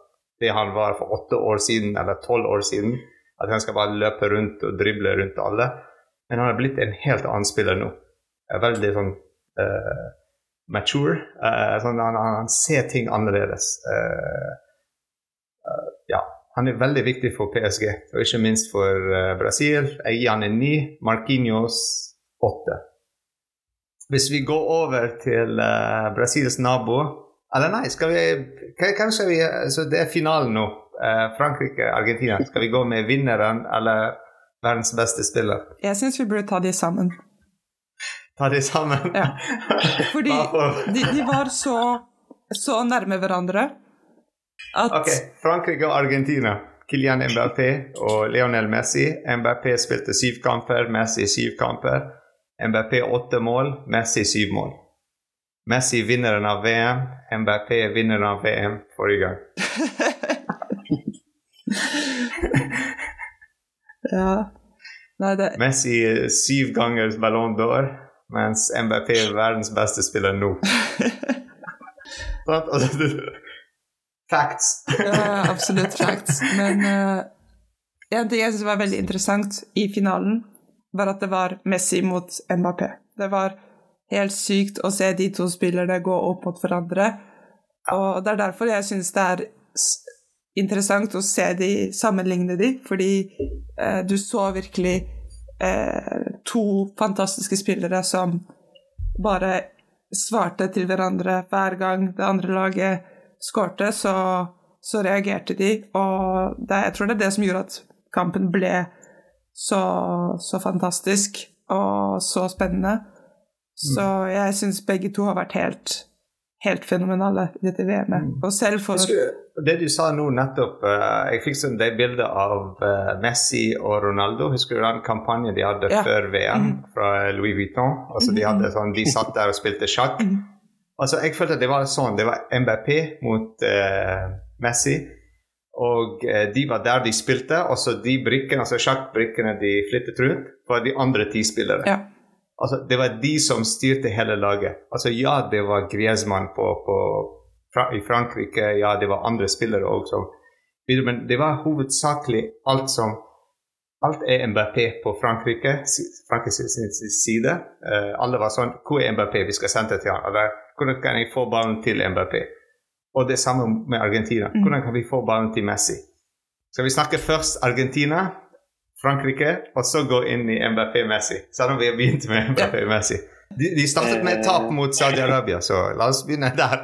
det han var for åtte år siden eller tolv år siden. At han skal bare løpe rundt og drible rundt alle. Men han er blitt en helt annen spiller nå. Veldig sånn uh, mature. Uh, sånn, han, han, ser ting annerledes. Uh, ja, han er veldig viktig for PSG, og ikke minst for Brasil. Jeg gir han en ni. Marquinhos åtte. Hvis vi går over til Brasils nabo Eller nei, skal vi Kanskje vi Så det er finalen nå. Frankrike-Argentina. Skal vi gå med vinneren eller verdens beste spiller? Jeg syns vi burde ta de sammen. Ta de sammen? Ja. Fordi de, de, var så, så nærme hverandre at Ok, Frankrike og Argentina. Kylian Mbappé og Lionel Messi. Mbappé spilte syv kamper, Messi syv kamper. Mbappé åtte mål, Messi syv mål. Messi vinneren av VM, Mbappé vinneren av VM forrige gang. ja Nei, det... Messi syv ganger Ballon d'Or, mens MBP er verdens beste spiller nå. facts. ja, absolutt facts. Men uh, En ting jeg synes var veldig interessant i finalen, var at det var Messi mot Mbappé. Det var helt sykt å se de to spillerne gå opp mot hverandre. Og det er derfor jeg syns det er interessant å se de sammenligne de, fordi uh, du så virkelig eh, to fantastiske spillere som bare svarte til hverandre hver gang det andre laget skårte, så, så, reagerte de. Og det, jeg tror det er det som gjorde at kampen ble så, så fantastisk og så spennende. Så mm. jeg syns begge to har vært helt, helt fenomenale i dette VM-et. Mm. Og selv for Det du sa nå nettopp uh, Jeg fikk sånn det bildet av uh, Messi og Ronaldo. Husker du den kampanjen de hadde ja. før VM mm. fra Louis Vuitton? Altså De hadde sånn, de satt der og spilte sjakk. Mm. Altså Jeg følte at det var sånn. Det var MBP mot uh, Messi. Og de var der de spilte. Og så de brikkene, altså sjakkbrikkene de flyttet rundt, var de andre ti spillere. Ja. Altså, det var de som styrte hele laget. Altså, ja, det var Griezmann på, på, i Frankrike, ja, det var andre spillere også. Men det var hovedsakelig alt som Alt er MBP på Frankrike, Frankrikes side. Uh, alle var sånn Hvor er MBP? Vi skal sende til ham. Eller hvordan kan jeg få ballen til MBP? Og det samme med Argentina. Mm. Hvordan kan vi få ballen til Messi? Skal vi snakke først Argentina? Frankrike, og så gå inn i MBP-Messi. Selv om vi har begynt med MBP-Messi. De, de, startet med tap mot Saudi-Arabia, så la oss begynne der.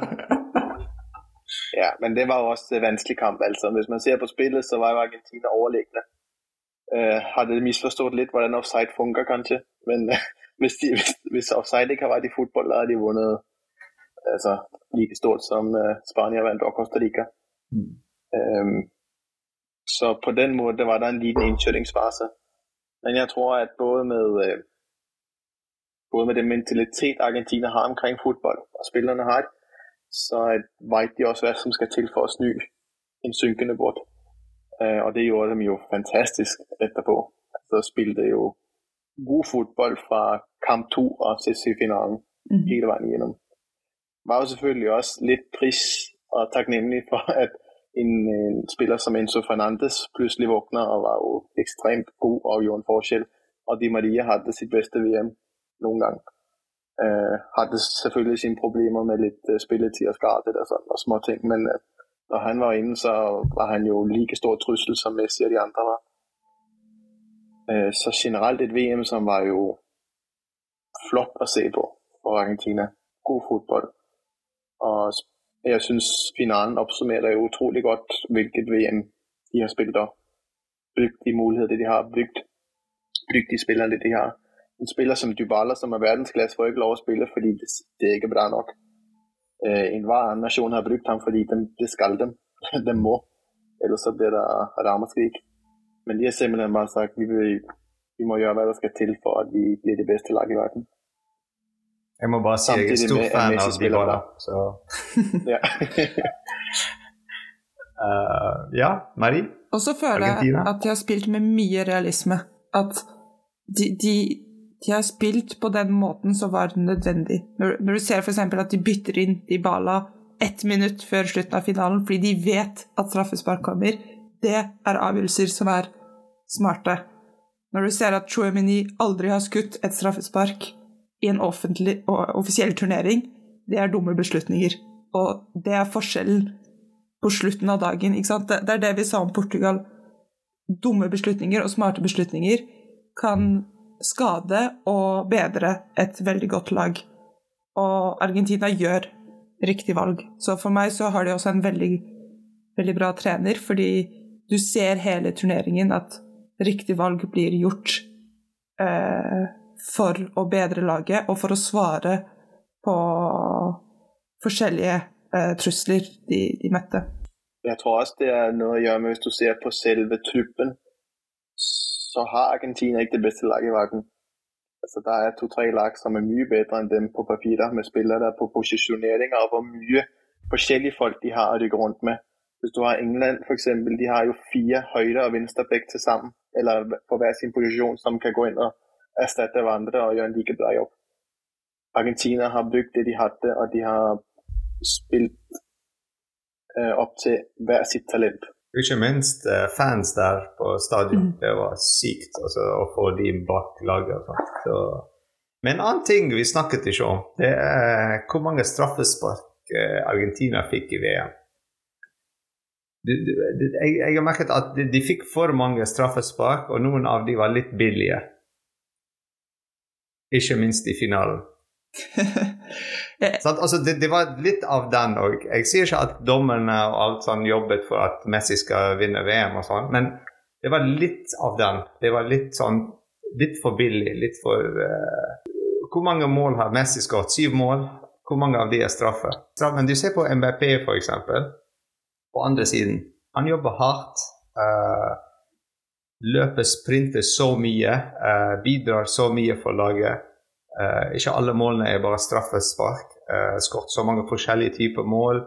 ja, men det var jo også en vanskelig kamp. altså. Hvis man ser på spillet, så var jo Argentina overlegne. Uh, hadde misforstått litt hvordan offside funker, kanskje. Men uh, hvis, de, hvis, hvis, offside ikke har vært i fotball, da hadde de vunnet altså, like stort som uh, Spania vant og Costa Rica. Mm. Um, så på den måte var der en liten innkjøringsfase. Men jeg tror at både med, øh, både med den mentalitet Argentina har omkring fotball, og spillerne har, så vet de også hva som skal til for å snu en synkende båt. Øh, og det gjorde de jo fantastisk etterpå. Så spilte jo god fotball fra kamp to og CC-finalen mm. hele veien igjennom. Var jo selvfølgelig også litt pris og takknemlig for at en, en spiller som Enzo Fernandes plutselig våkna og var jo ekstremt god og gjorde en forskjell. Og Di Maria hadde sitt beste VM noen gang. Uh, hadde selvfølgelig sine problemer med litt uh, spilletid og skade og, sånt, og små ting, men uh, når han var inne, så var han jo like stor trussel som Messi og de andre var. så generelt et VM som var jo flott å se på for Argentina. God fotball. Og jeg syns finalen oppsummerer jo utrolig godt hvilket VM de har spilt opp. Brukt de muligheter de har, brukt, brukt de spillerne de har. En spiller som Dybala, som er verdensklasse, får ikke lov å spille fordi det, det er ikke bra nok. Eh, enhver annen nasjon har brukt ham fordi de, det skal dem. de må. Ellers så blir det ramaskrik. Men de har simpelthen bare sagt vi, vi må gjøre hva det skal til for at vi blir det beste laget i verden. Jeg må bare si jeg er stor fan av Dybala, så ja. uh, ja, Marie? Og så føler Argentina. jeg at de har spilt med mye realisme. At de, de, de har spilt på den måten som var nødvendig. Når, når du ser f.eks. at de bytter inn Dybala ett minutt før slutten av finalen fordi de vet at straffespark kommer, det er avgjørelser som er smarte. Når du ser at Chouamini aldri har skutt et straffespark, i en offentlig og offisiell turnering, det er dumme beslutninger. Og det er forskjellen på slutten av dagen. Ikke sant? det er det vi sa om Portugal. Dumme beslutninger og smarte beslutninger kan skade og bedre et veldig godt lag. Og Argentina gjør riktig valg. Så for meg så har de også en veldig, veldig bra trener, fordi du ser hele turneringen at riktig valg blir gjort. Eh, for å bedre laget, og for å svare på forskjellige eh, trusler de, de, møtte. Jeg tror også det er noe å gjøre med hvis du ser på selve truppen, så har Argentina ikke det beste laget i verden. Altså, der er to-tre lag som er mye bedre enn dem på papirer, med spillere på posisjoneringer og hvor mye forskjellige folk de har å rykke rundt med. Hvis du har England f.eks., de har jo fire høyre- og venstreback til sammen, eller på hver sin posisjon, som kan gå inn og erstatte hverandre og gjøre en like bra jobb. Argentina har bygd det de hadde, og de har spilt eh, opp til hver sitt talent. Ikke minst uh, fans der på stadion. Mm. Det var sykt altså, å få de bak laget. Så, men en annen ting vi snakket ikke om, det er hvor mange straffespark uh, Argentina fikk i VM. De, de, de, jeg, jeg, har merket at de, fikk for mange straffespark, og noen av de var litt billige. Ikke minst i finalen. sånn, altså, det, det, var litt av den òg. Jeg sier ikke at dommerne og alt sånn jobbet for at Messi skal vinne VM og sånn, men det var litt av den. Det var litt sånn litt for billig. Litt for uh, Hvor mange mål har Messi skåret? Syv mål? Hvor mange av de er straffe? Men du ser på MBP, f.eks. På andre siden. Han jobber hardt. Uh, løper, sprinter så mye. Uh, bidrar så mye for laget. Uh, ikke alle målene er bare straffespark. Uh, Skåret så mange forskjellige typer mål.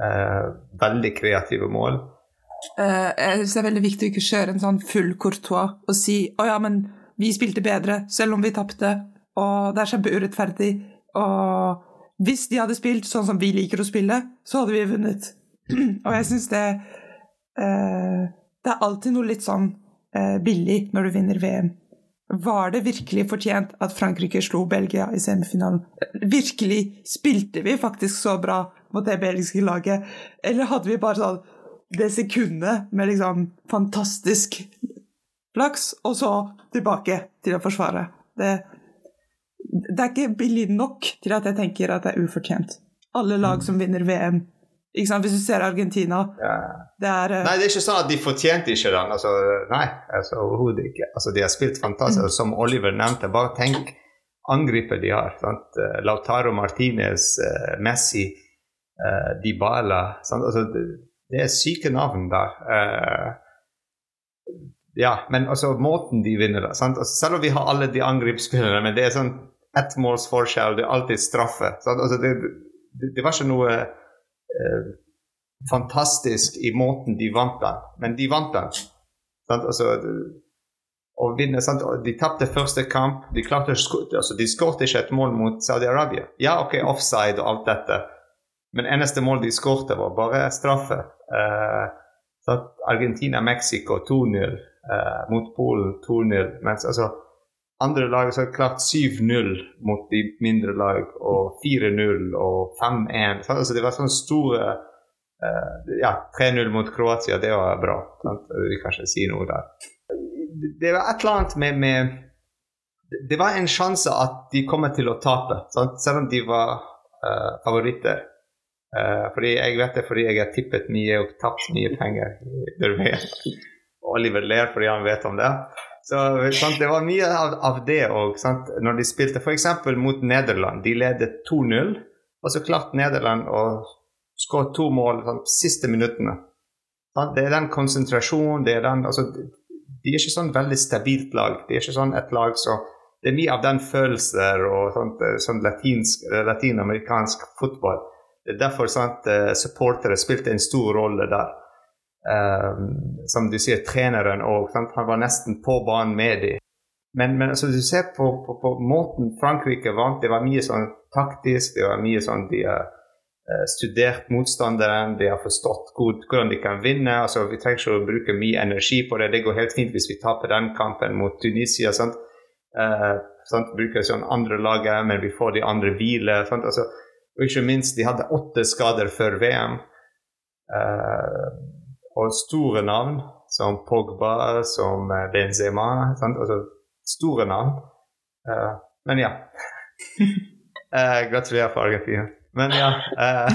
Uh, veldig kreative mål. Uh, jeg synes det er veldig viktig å ikke kjøre en sånn full courtois og si å ja, men vi spilte bedre selv om vi tapte, og det er kjempeurettferdig. Og hvis de hadde spilt sånn som vi liker å spille, så hadde vi vunnet. og jeg syns det Det er alltid noe litt sånn billig når du vinner VM. Var det virkelig fortjent at Frankrike slo Belgia i semifinalen? Virkelig spilte vi faktisk så bra mot det belgiske laget, eller hadde vi bare sånn det sekundet med liksom fantastisk flaks, og så tilbake til å forsvare? Det, det er ikke billig nok til at jeg tenker at det er ufortjent. Alle lag som vinner VM, ikke sant? Hvis du ser Argentina ja. det er, uh... Nei, det er ikke sånn at de fortjente ikke den. Altså, nei, altså, overhodet ikke. Altså, de har spilt fantastisk. Mm. Som Oliver nevnte, bare tenk angripet de har. Sant? Eh, Lautaro Martinez, uh, Messi, uh, Dybala altså, det, det, er syke navn der. Uh, ja, men altså måten de vinner på. altså, Selv om vi har alle de angrepsspillerne, men det er sånn ett måls forskjell, det er alltid straffe. Altså, det, det, det var ikke noe eh, fantastisk i måten de vant den, men de vant den. Altså, og vinne, sant? De tapte første kamp. De klarte altså, de skåret ikke et mål mot Saudi-Arabia. Ja, OK, offside og alt dette, men eneste mål de skårte, var bare straffe. Eh, Argentina-Mexico 2-0 eh, mot Polen 2-0. Mens altså andre lag har klart 7-0 mot de mindre lag, og 4-0 og 5-1. Altså, det var sånne store uh, Ja, 3-0 mot Kroatia, det var bra. Sant? Vi kan ikke si noe der. Det var et eller annet med, med Det var en sjanse at de kommer til å tape, sant? selv om de var uh, favoritter. Uh, fordi Jeg vet det fordi jeg har tippet mye og tapt mye penger. Oliver ler fordi han vet om det. Så sant, Det var mye av, av det òg, når de spilte f.eks. mot Nederland. De ledet 2-0, og så klarte Nederland å skåre to mål sant, siste minuttene. Det er den konsentrasjonen det er den, altså, De er ikke sånn veldig stabilt lag. De er ikke sånn et lag så Det er mye av den følelser og sånt, sånn latinsk, latinamerikansk fotball. Det er derfor sant, eh, supportere spilte en stor rolle der. Um, som du sier, treneren òg. Han var nesten på banen med dem. Men, men altså, du ser på, på, på, måten Frankrike vant, det var mye sånn taktisk. Det var mye sånn de har uh, studert motstanderen, de har forstått god, hvordan de kan vinne. altså Vi trenger ikke å bruke mye energi på det. Det går helt fint hvis vi taper den kampen mot Tunisia. sant? Uh, sant? Bruker sånn andre laget, men vi får de andre hvile. Altså, og ikke minst, de hadde åtte skader før VM. Uh, og store navn som Pogba, som eh, Benzema. Sant? Altså store navn. Uh, men ja. uh, gratulerer for Argentina. Men ja uh,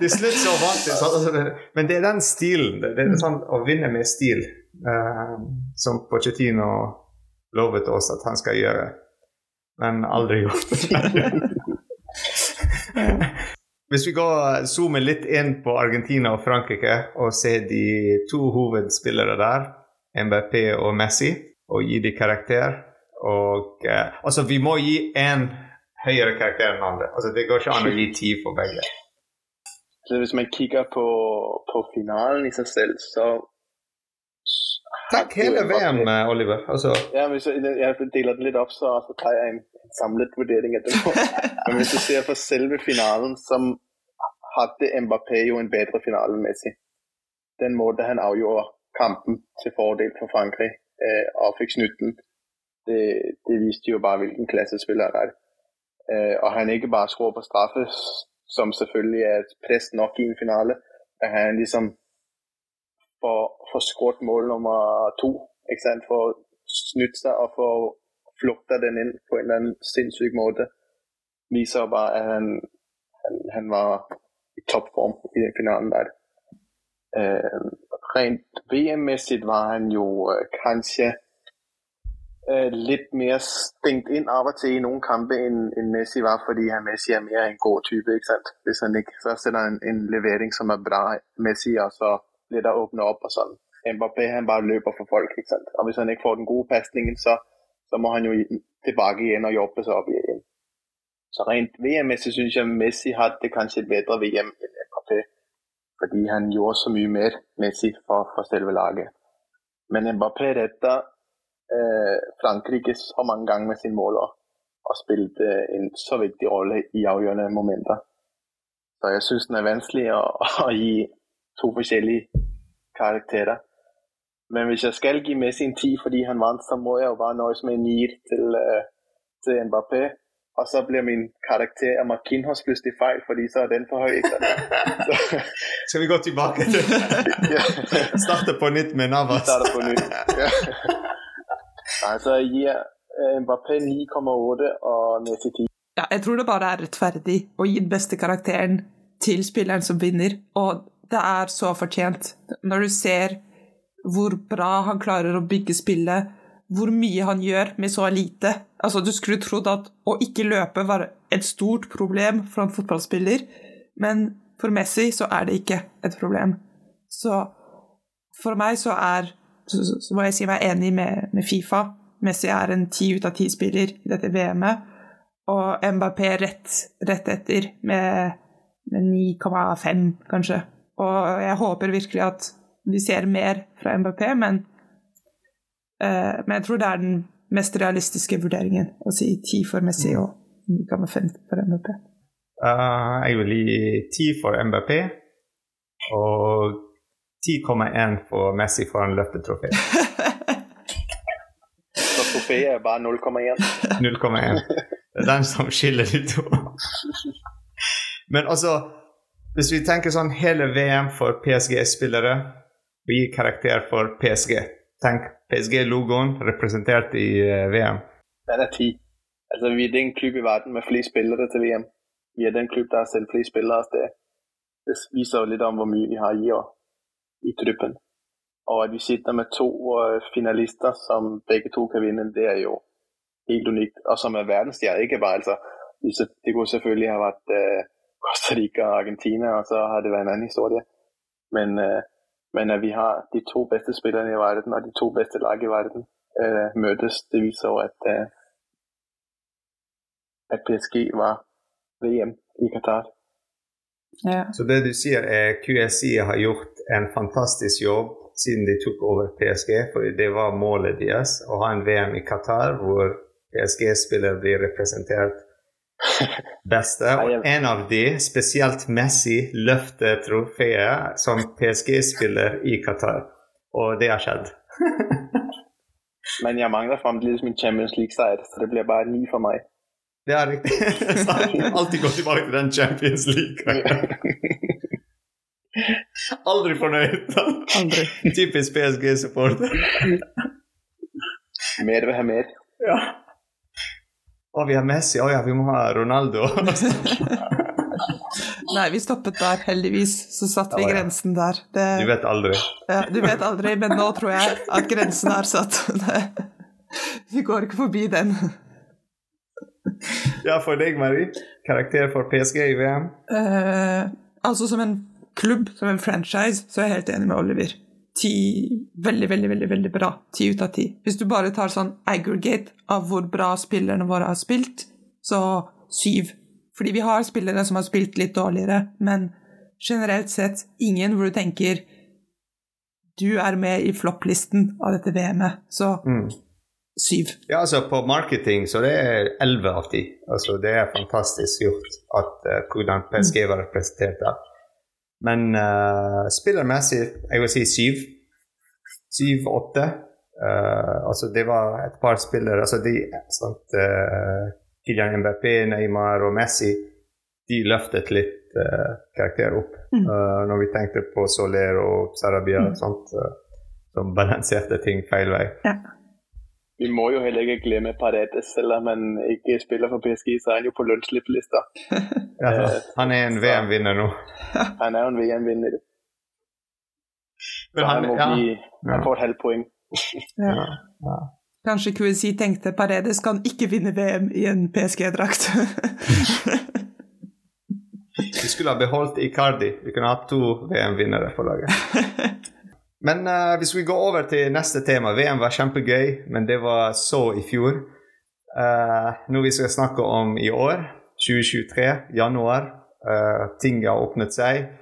Til slutt så vant de. Altså, men det er den stilen. Det, er sånn å vinne med stil som Pochettino lovet oss at han skal gjøre, men aldri gjort. Hvis vi går zoomer litt inn på Argentina og Frankrike og ser de to hovedspillere der, MBP og Messi, og gi dem karakter og eh, Altså, vi må gi én høyere karakter enn andre. Altså, det går ikke an å gi ti for begge. Så hvis man kikker på, på finalen i seg selv, så Takk hele VM, Oliver. Altså. Ja, hvis jeg, jeg deler det litt opp, så, så tar jeg en samlet vurdering etterpå. Men hvis du ser på selve finalen, som hadde Mbappé jo en bedre finale enn Messi. den måten han avgjorde kampen til fordel for Frankrig eh, og fikk snutten, det, det, viste jo bare hvilken klassespiller han er. Eh, og han ikke bare skrur på straffe, som selvfølgelig er press nok i en finale, men han liksom får, få skåret mål nummer to. Ikke sant? For snudd seg og få flukta den inn på en eller annen sinnssyk måte. Viser bare at han, han, han var i toppform i den finalen der. Uh, rent VM-messig var han jo uh, kanskje uh, litt mer stengt inn av og til i noen kamper enn en Messi var, fordi han Messi er mer en god type. ikke sant? Hvis han ikke så sender han en levering som er bra Messi, og så blir det åpna opp og sånn. Mbappé han bare løper for folk. ikke sant? Og Hvis han ikke får den gode pasningen, så, så, må han jo tilbake igjen og jobbe seg opp igjen. Så rent VM-messig syns jeg Messi hadde kanskje et bedre VM enn Mbappé. Fordi han gjorde så mye mer Messi for, for selve laget. Men Mbappé redda eh, Frankrike så mange ganger med sine måler og spilte en så viktig rolle i avgjørende momenter. Så jeg syns den er vanskelig å, å gi to forskjellige karakterer. Men hvis jeg skal gi Messi en 10 fordi han vant, så må jeg jo bare nøjes med en 9 til, uh, til Mbappé. Og så blir min karakter av Markinhos plutselig feil, fordi så er den for høy. Skal vi gå tilbake til Starte på nytt med Navas? Starte på nytt, ja. Altså, jeg gir uh, Mbappé 9,8 og Messi 10. Ja, jeg tror det bare er rettferdig å gi den beste karakteren til spilleren som vinner, og det er så fortjent. Når du ser hvor bra han klarer å bygge spillet, hvor mye han gjør med så lite. Altså, du skulle trodd at å ikke løpe var et stort problem for en fotballspiller, men for Messi så er det ikke et problem. Så for meg så er Så, så må jeg si meg enig med, med Fifa. Messi er en ti ut av ti-spiller i dette VM-et, og Mbappé rett, rett etter med, med 9,5, kanskje. Og jeg håper virkelig at vi ser mer fra MBP, men, uh, men jeg tror det er den mest realistiske vurderingen å si 10 for Messi og 9,5 for MBP. Uh, jeg vil gi 10 for MBP og 10,1 for Messi for en løftetrofé. Så trofeet er bare 0,1? 0,1. Det er den som skiller de to. Men altså, hvis vi tenker sånn hele VM for PSG-spillere vi gir karakter for PSG Tenk PSG-logoen representert i uh, VM. Den er ti. Altså, vi er den klubb i verden med flest spillere til VM. Vi er den klubb der har sendt flest spillere av. Det viser jo litt om hvor mye vi har i år i truppen. Og at vi sitter med to uh, finalister som begge to kan vinne, det er jo helt unikt. Og som er verdensstjerner. Ikke bare altså Det kunne selvfølgelig ha vært uh, Costa Rica og Argentina, og så har det vært en annen historie. Men, uh, men at vi har de to beste spillerne i verden og de to beste lag i verden uh, møtes, det viser jo at, uh, at PSG var VM i Qatar. Ja. Så det du sier er QSI har gjort en fantastisk jobb siden de tok over PSG, for det var målet deres å ha en VM i Qatar hvor PSG-spillere blir representert beste. Og en av de, spesielt Messi, løfter trofeet som PSG-spiller i Qatar. Og det har skjedd. Men jeg mangler fremdeles min Champions League-seier, så det blir bare ni for meg. Det er riktig. Alltid gå tilbake til den Champions League. Aldri fornøyd. Aldri. Typisk PSG-supporter. Mer vil ha mer. Ja. Å, vi har Messi. Å ja, vi må ha Ronaldo. Nei, vi stoppet der, heldigvis. Så satte vi grensen der. Det, Du vet aldri. ja, du vet aldri, men nå tror jeg at grensen er satt. Det, vi går ikke forbi den. Ja, for deg, Marie. Karakter for PSG i VM? Eh, altså som en klubb, som en franchise, så er jeg helt enig med Oliver. Ti, veldig, veldig, veldig veldig bra. Ti ut av ti. Hvis du bare tar sånn aggregate av hvor bra spillerne våre har spilt, så syv. Fordi vi har spillere som har spilt litt dårligere, men generelt sett ingen hvor du tenker du er med i flopplisten av dette VM-et. Så Mm. syv. Ja, altså På marketing så det er 11 av 10. Altså, det er fantastisk gjort at uh, hvordan PSG var representert der. Men uh, spillermessig, jeg vil si syv. Syv-åtte. Uh, altså, det var et par spillere altså de, sant, uh, Kylian Mbappé, Neymar og Messi de løftet litt uh, karakter opp mm. når vi tenkte på Soler og Sarabia, mm. sånt, som balanserte ting feil vei. Ja. Vi må jo heller ikke glemme Paredes, selv om han ikke spiller for PSG, så er han jo på lønnslipplista. ja, han er en VM-vinner nå. han er jo en VM-vinner. Men han, han, må ja. bli, han får et halvt poeng. ja. ja. Kanskje QSI tenkte Paredes kan ikke vinne VM i en PSG-drakt. Vi skulle ha beholdt Icardi. Vi kunne hatt to VM-vinnere på laget. Men uh, hvis vi går over til neste tema VM var kjempegøy, men det var så i fjor. Uh, noe vi skal snakke om i år, 2023, januar. Uh, ting har åpnet seg.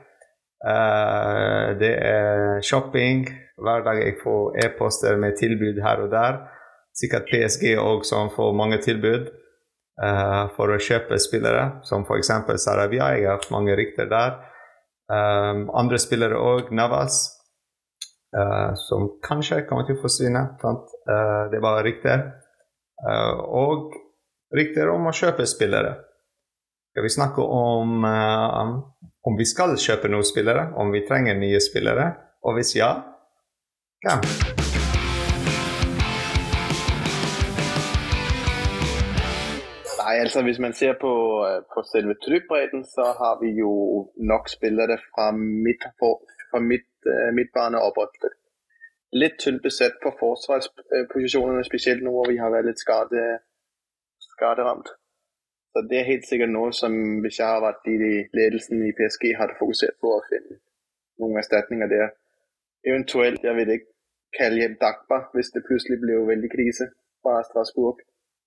det er shopping. Hver dag jeg får e-poster med tilbud her og der. Sikkert PSG òg som får mange tilbud for å kjøpe spillere, som f.eks. Sarabia. Jeg har hatt mange rykter der. andre spillere òg, Navas. Uh, som kanskje kommer til å forsvinne. Uh, det var rykter. Uh, og rykter om å kjøpe spillere. Skal vi snakke om om vi skal kjøpe noen spillere, om vi trenger nye spillere, og hvis ja, hvem? Nei, altså Hvis man ser på, på selve trykkbredden, så har vi jo nok spillere fra mitt, fra midt uh, midtbane oppover. Litt tynt besett på forsvarsposisjonene, spesielt nå hvor vi har vært litt skade, skaderamt. Så det er helt sikkert noe som hvis jeg har vært i ledelsen i PSG, hadde fokusert på å finne noen erstatninger der. Eventuelt, jeg vet ikke, kalle hjem Dagba hvis det plutselig blir veldig krise fra Strasbourg.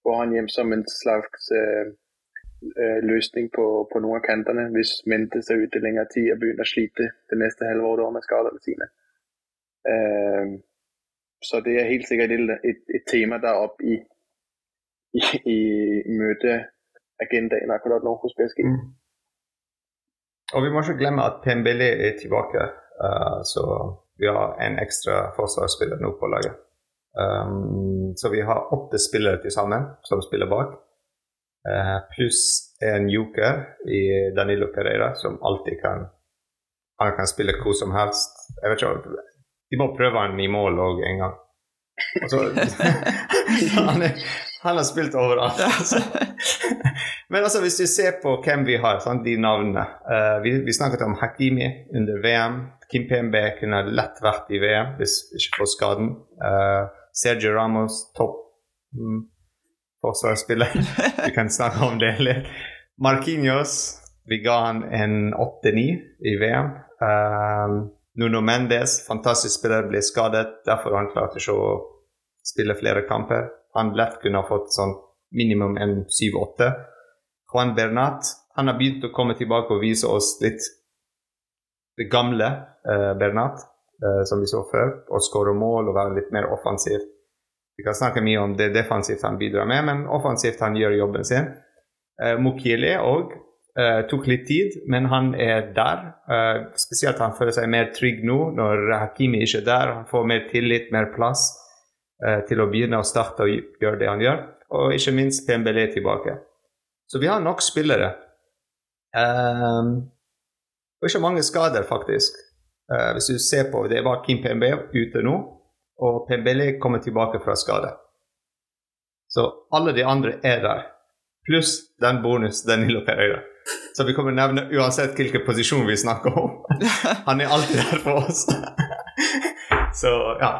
går han hjem som en slags uh, løsning på, på, noen av kantene hvis Mente ser ut i lengre tid og begynner å slite det neste halve året med skadene sine. Uh, så det er helt sikkert et, et, et tema der oppe i, i, i møteagendaen akkurat nå hos PSG. Mm. Og vi må ikke glemme at Pembele er tilbake, uh, så vi har en ekstra forsvarsspiller nå på laget. Um, så vi har åtte spillere til sammen som spiller bak. Uh, pluss en joker i Danilo Pereira, som alltid kan Han kan spille hvor som helst. Jeg vet ikke, De må prøve han i mål òg en gang. Så, han, er, han, har spilt overalt. Altså. Men altså, hvis du ser på hvem vi har, sånn, de navnene uh, vi, vi, snakket om Hakimi under VM. Kim Pembe kunne lett vært i VM hvis ikke får skaden. Uh, Sergio Ramos, topp mm, forsvarsspiller. Vi kan snakke om det litt. Marquinhos, vi ga han en 8-9 i VM. Um, Nuno Mendes, fantastisk spiller, ble skadet. Derfor han klarte ikke å spille flere kamper. Han lett kunne ha fått sånn minimum en 7-8. Juan Bernat han har begynt å komme tilbake og vise oss litt det gamle uh, Bernat uh, som vi så før, og skåre mål og være litt mer offensiv. Vi kan snakke mye om det defensivt han bidrar med, men offensivt han gjør jobben sin. Uh, Mukhili òg Uh, tok litt tid, men han er der. Uh, spesielt han føler seg mer trygg nå når Hakimi ikke er der. Han får mer tillit, mer plass uh, til å begynne å starte og gjøre det han gjør. Og ikke minst PMBL er tilbake. Så vi har nok spillere. og ikke mange skader, faktisk. hvis du ser på det, var Kim PMB ute nå, og Pembele kommer tilbake fra skade. Så alle de andre er der. Pluss den bonus Danilo Pereira. Så vi kommer nevne uansett hvilken posisjon vi snakker om. Han er alltid der for oss. Så ja.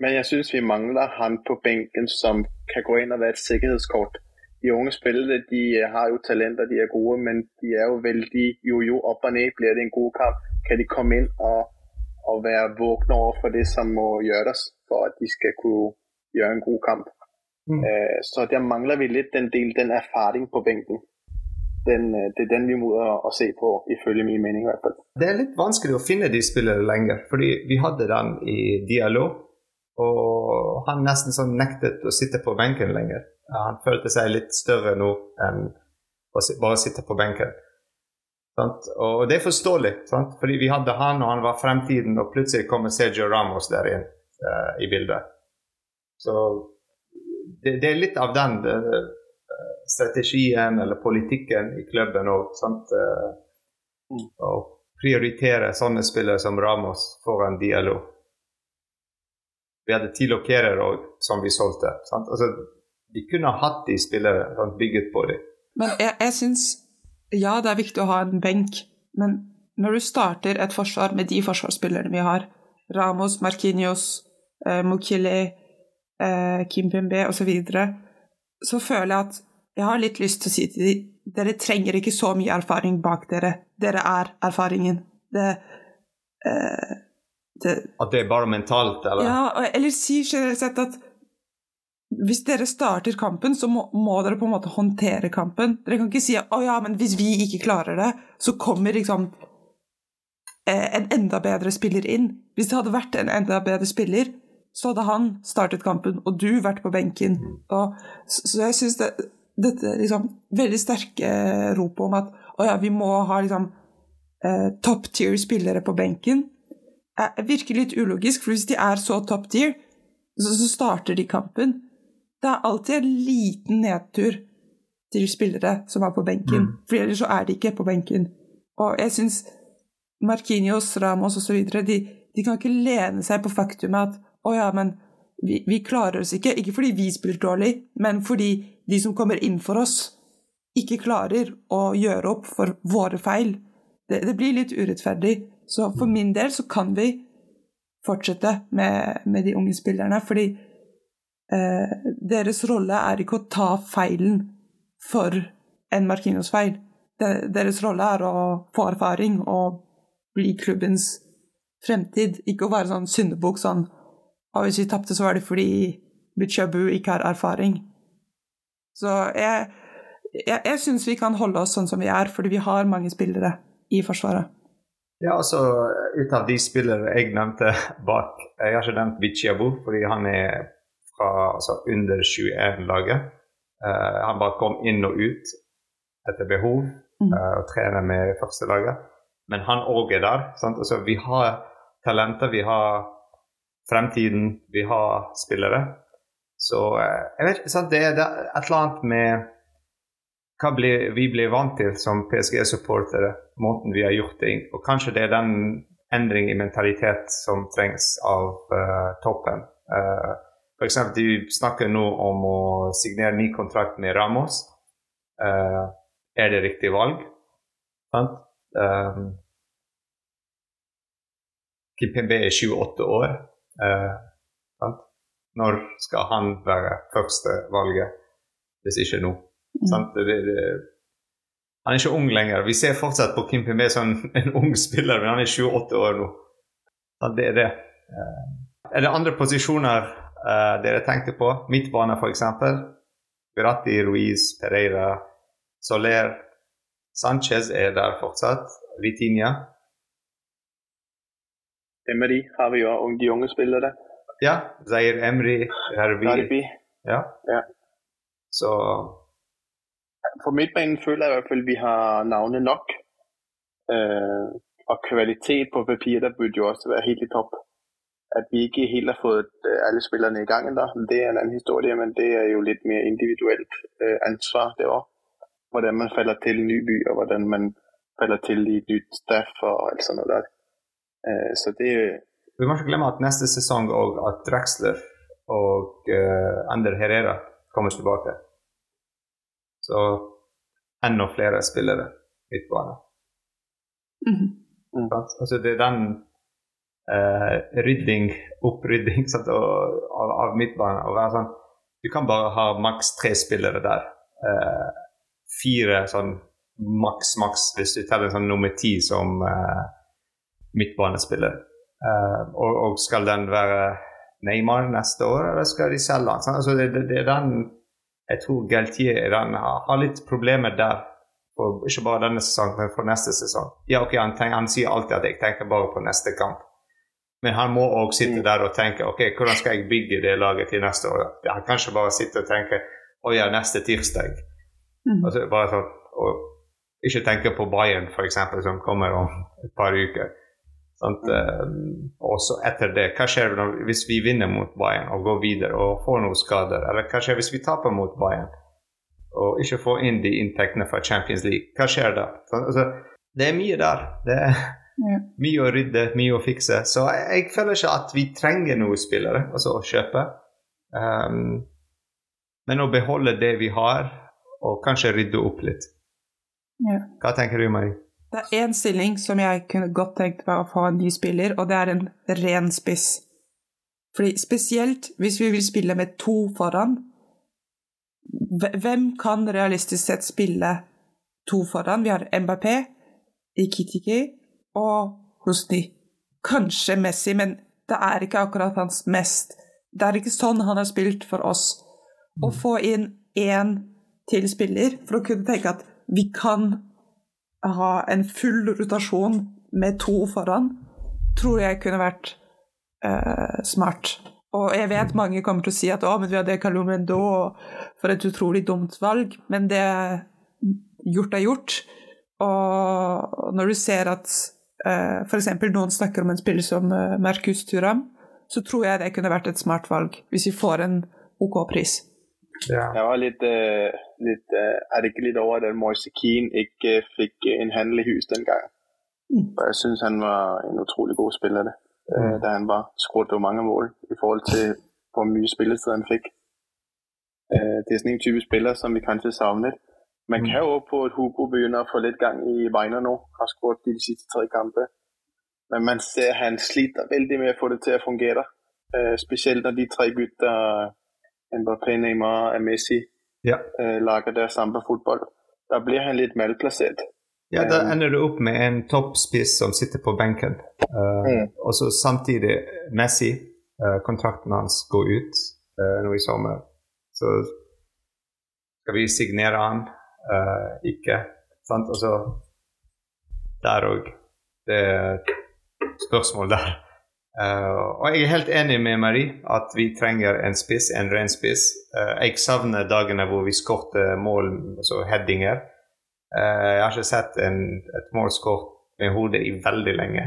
Men jeg syns vi mangler han på benken som kan gå inn og være et sikkerhetskort. De unge spillere de har jo talenter, de er gode, men de er jo veldig jo-jo opp og ned. Blir det en god kamp, kan de komme inn og, og være våkne overfor det som må gjøres for at de skal kunne gjøre en god kamp. Mm. Uh, så der mangler vi litt den del, den erfaring på benken den, øh, det er den vi må å se på, ifølge min mening. i hvert fall. Det er litt vanskelig å finne de spillerne lenger, fordi vi hadde den i dialog. Og han nesten sånn nektet å sitte på benken lenger. Han følte seg litt større nå enn å bare sitte på benken. Sant? Og det er forståelig, sant? fordi vi hadde han, og han var fremtiden, og plutselig kommer Sergio Ramos der inn uh, i bildet. Så det, det, er litt av den uh, strategien eller politikken i klubben òg. Uh, mm. Å prioritere sånne spillere som Ramos foran Diallo. Vi hadde ti lokkerer som vi solgte. Altså, vi kunne hatt de spillere, sant? bygget på dem. Men jeg, jeg syns ja, det er viktig å ha en benk, men når du starter et forsvar med de forsvarsspillerne vi har, Ramos, Marquinhos, eh, Mukili, eh, Kimpembe osv., så, videre, så føler jeg at jeg har litt lyst til å si til dem dere trenger ikke så mye erfaring bak dere. Dere er erfaringen. Det, eh, det At det er bare mentalt, eller? Ja, eller si generelt sett at hvis dere starter kampen, så må, må, dere på en måte håndtere kampen. Dere kan ikke si at ja, men hvis vi ikke klarer det, så kommer liksom eh, en enda bedre spiller inn. Hvis det hadde vært en enda bedre spiller, så hadde han startet kampen, og du vært på benken. Og, så, jeg syns det, dette liksom, veldig sterke ropet om at å ja, vi må ha liksom eh, top tier-spillere på benken, er, virker litt ulogisk. For hvis de er så top tier, så, så starter de kampen. Det er alltid en liten nedtur til spillere som er på benken, mm. for ellers så er de ikke på benken. Og jeg syns Markinios, Ramos osv. De, de kan ikke lene seg på faktumet at å ja, men vi, vi, klarer oss ikke. Ikke fordi vi spiller dårlig, men fordi de som kommer inn for oss, ikke klarer å gjøre opp for våre feil. Det, det blir litt urettferdig. Så for min del så kan vi fortsette med, med de unge spillerne, fordi eh, deres rolle er ikke å ta feilen for en Markinos-feil. Deres rolle er å få erfaring og bli klubbens fremtid. Ikke å være sånn syndebukk sånn Og hvis vi tapte, så var det fordi Bichabu ikke har erfaring. Så jeg, jeg, jeg syns vi kan holde oss sånn som vi er, fordi vi har mange spillere i Forsvaret. Ja, altså Ut av de spillere jeg nevnte bak Jeg har ikke nevnt Bichabu fordi han er fra altså under 21-laget. Uh, eh, han bare kom inn og ut etter behov mm. uh, og trener med førstelaget. Men han òg er der. Altså, vi har talenter, vi har fremtiden, vi har spillere. Så uh, jeg vet ikke, sant? Det, det er et eller annet med hva blir, vi blir vant til som PSG-supportere, måten vi har gjort ting Og kanskje det er den endring i mentalitet som trengs av toppen. Uh, F.eks. de snakker nå om å signere ny kontrakt med Ramos. Uh, er det riktig valg? Sant? Um, Kimpembe er 28 år. Uh, Når skal han være første valget, hvis ikke nå? Mm. Det, det, han er ikke ung lenger. Vi ser fortsatt på Kimpembe som en ung spiller, men han er 28 år nå. Det er det. Uh, er det andre posisjoner uh, dere tenkte på. Midtbane, f.eks. Beratti, Ruiz, Pereira, Soler. Sanchez er der fortsatt. Vitinha. Emery har vi jo de unge spillere. Ja. Zair Emry. Herbi. Ja. ja. Så For midtbanen føler jeg i hvert fall vi har navnet nok. Uh, og kvalitet på papiret burde jo også være helt i topp at vi ikke helt har fået øh, alle spillerne i gang endda. Det er en anden historie, men det er jo litt mer individuelt ansvar det derovre. Hvordan man falder til i en ny by, og hvordan man falder til i et nyt staff og alt sånt noget der. Øh, så det Vi må ikke glemme at neste sæson og at Drexler og Ander Herrera kommer tilbake. Så enda flere spillere midtbane. Mm -hmm. Altså det er den rydding, opprydding sant, og, av, av midtbanen. Og være sånn, du kan bare ha maks tre spillere der. Uh, fire sånn maks, maks, hvis du teller sånn nummer ti som uh, midtbanespiller. Og, og, skal den være Neymar neste år, eller skal de selge han? Altså, det, det, det, er den Jeg tror Galtier den, har litt problemer der. Og ikke bare denne sesongen, men for neste sesong. Ja, ok, han, tenker, han sier alltid at jeg tenker bare på neste kamp. Men han må òg sitte mm. der og tenke ok, hvordan skal jeg bygge det laget til neste år. Han kan ikke bare sitte og tenke å ja, neste tirsdag. Mm. Altså, bare sånn, og ikke tenke på Bayern, f.eks., som kommer om et par uker. Mm. og så etter det, hva skjer hvis vi vinner mot Bayern og går videre og får noen skader? Eller hva skjer hvis vi taper mot Bayern og ikke får inn de inntektene fra Champions League? Hva skjer da? Altså, det er mye der. Det er ja. mye å rydde, mye å fikse. Så jeg, jeg føler ikke at vi trenger noen spillere altså å kjøpe. Um, men å beholde det vi har, og kanskje rydde opp litt. Ja. Hva tenker du, Marie? Det er én stilling som jeg kunne godt tenkt meg å få en ny spiller, og det er en ren spiss. Fordi spesielt hvis vi vil spille med to foran Hvem kan realistisk sett spille to foran? Vi har MBP, Ikitiki og Husni. Kanskje Messi, men det er ikke akkurat hans mest Det er ikke sånn han har spilt for oss. Å få inn én til spiller for å kunne tenke at vi kan ha en full rotasjon med to foran, tror jeg kunne vært uh, smart. Og jeg vet mange kommer til å si at å, men vi hadde Calumendo, for et utrolig dumt valg. Men det gjort er gjort. Og når du ser at uh, f.eks. noen snakker om en spiller som uh, Marcus Turam, så tror jeg det kunne vært et smart valg, hvis vi får en OK pris. Ja. Jeg var litt, uh, litt uh, Er det ikke litt over at Moise Keane ikke uh, fikk en handlehus den gangen? Mm. Jeg syns han var en utrolig god spiller, det. Mm. da han bare skåret mange mål i forhold til hvor mye spilletid han fikk. det er sånn en type spiller som vi kanskje savnet. Man kan jo håpe på at Hugo begynner å få litt gang i beina nå. Har skåret de siste tre kamper. Men man ser han sliter veldig med å få det til å fungere. spesielt når de tre gutta Mbappé, Neymar og Messi ja. uh, lager der samme fotball. Da blir han litt malplassert. Ja, da um, ender du opp med en toppspiss som sitter på benken. Uh, mm. Og så samtidig Messi. Uh, kontrakten hans går ut nå i sommer. Så skal vi signere han? Ikke. Sant? Og så Der òg. Det er spørsmål der. Uh, og jeg er helt enig med Marie at vi trenger en spiss, en ren spiss. Uh, jeg savner dagene hvor vi skårte mål, altså headinger. Uh, jeg har ikke sett en, et mål skåret med hodet i veldig lenge.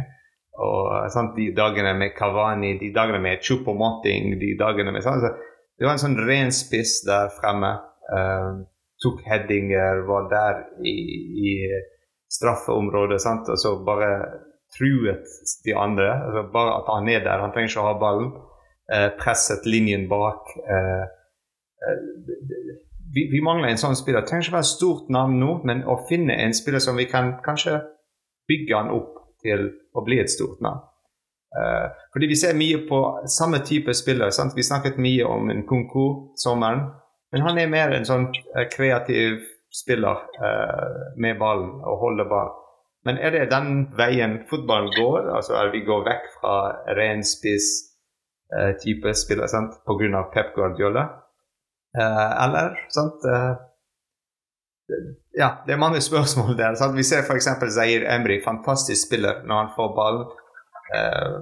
Og sant, De dagene med Kavani, de dagene med Chupomoting, de dagene med sånn, så Det var en sånn ren spiss der fremme. Tok headinger, var der i, i straffeområdet. sant, og så bare truet de andre. Altså bare at han er der. Han trenger ikke å ha ballen. Eh, presset linjen bak. Eh, eh, vi, vi, mangler en sånn spiller. Det trenger ikke være et stort navn nå, men å finne en spiller som vi kan kanskje bygge han opp til å bli et stort navn. Eh, fordi vi ser mye på samme type spiller. Sant? Vi snakket mye om en Kunko sommeren, men han er mer en sånn uh, kreativ spiller uh, med ballen og holder ballen. Men er det den veien fotballen går? Altså at vi går vekk fra ren spiss-type eh, spiller sant? av Pep Guardiola? Eh, eller sant? Eh, ja, det er mange spørsmål der. Sant? Vi ser f.eks. Zair Emry, fantastisk spiller når han får ballen. Eh,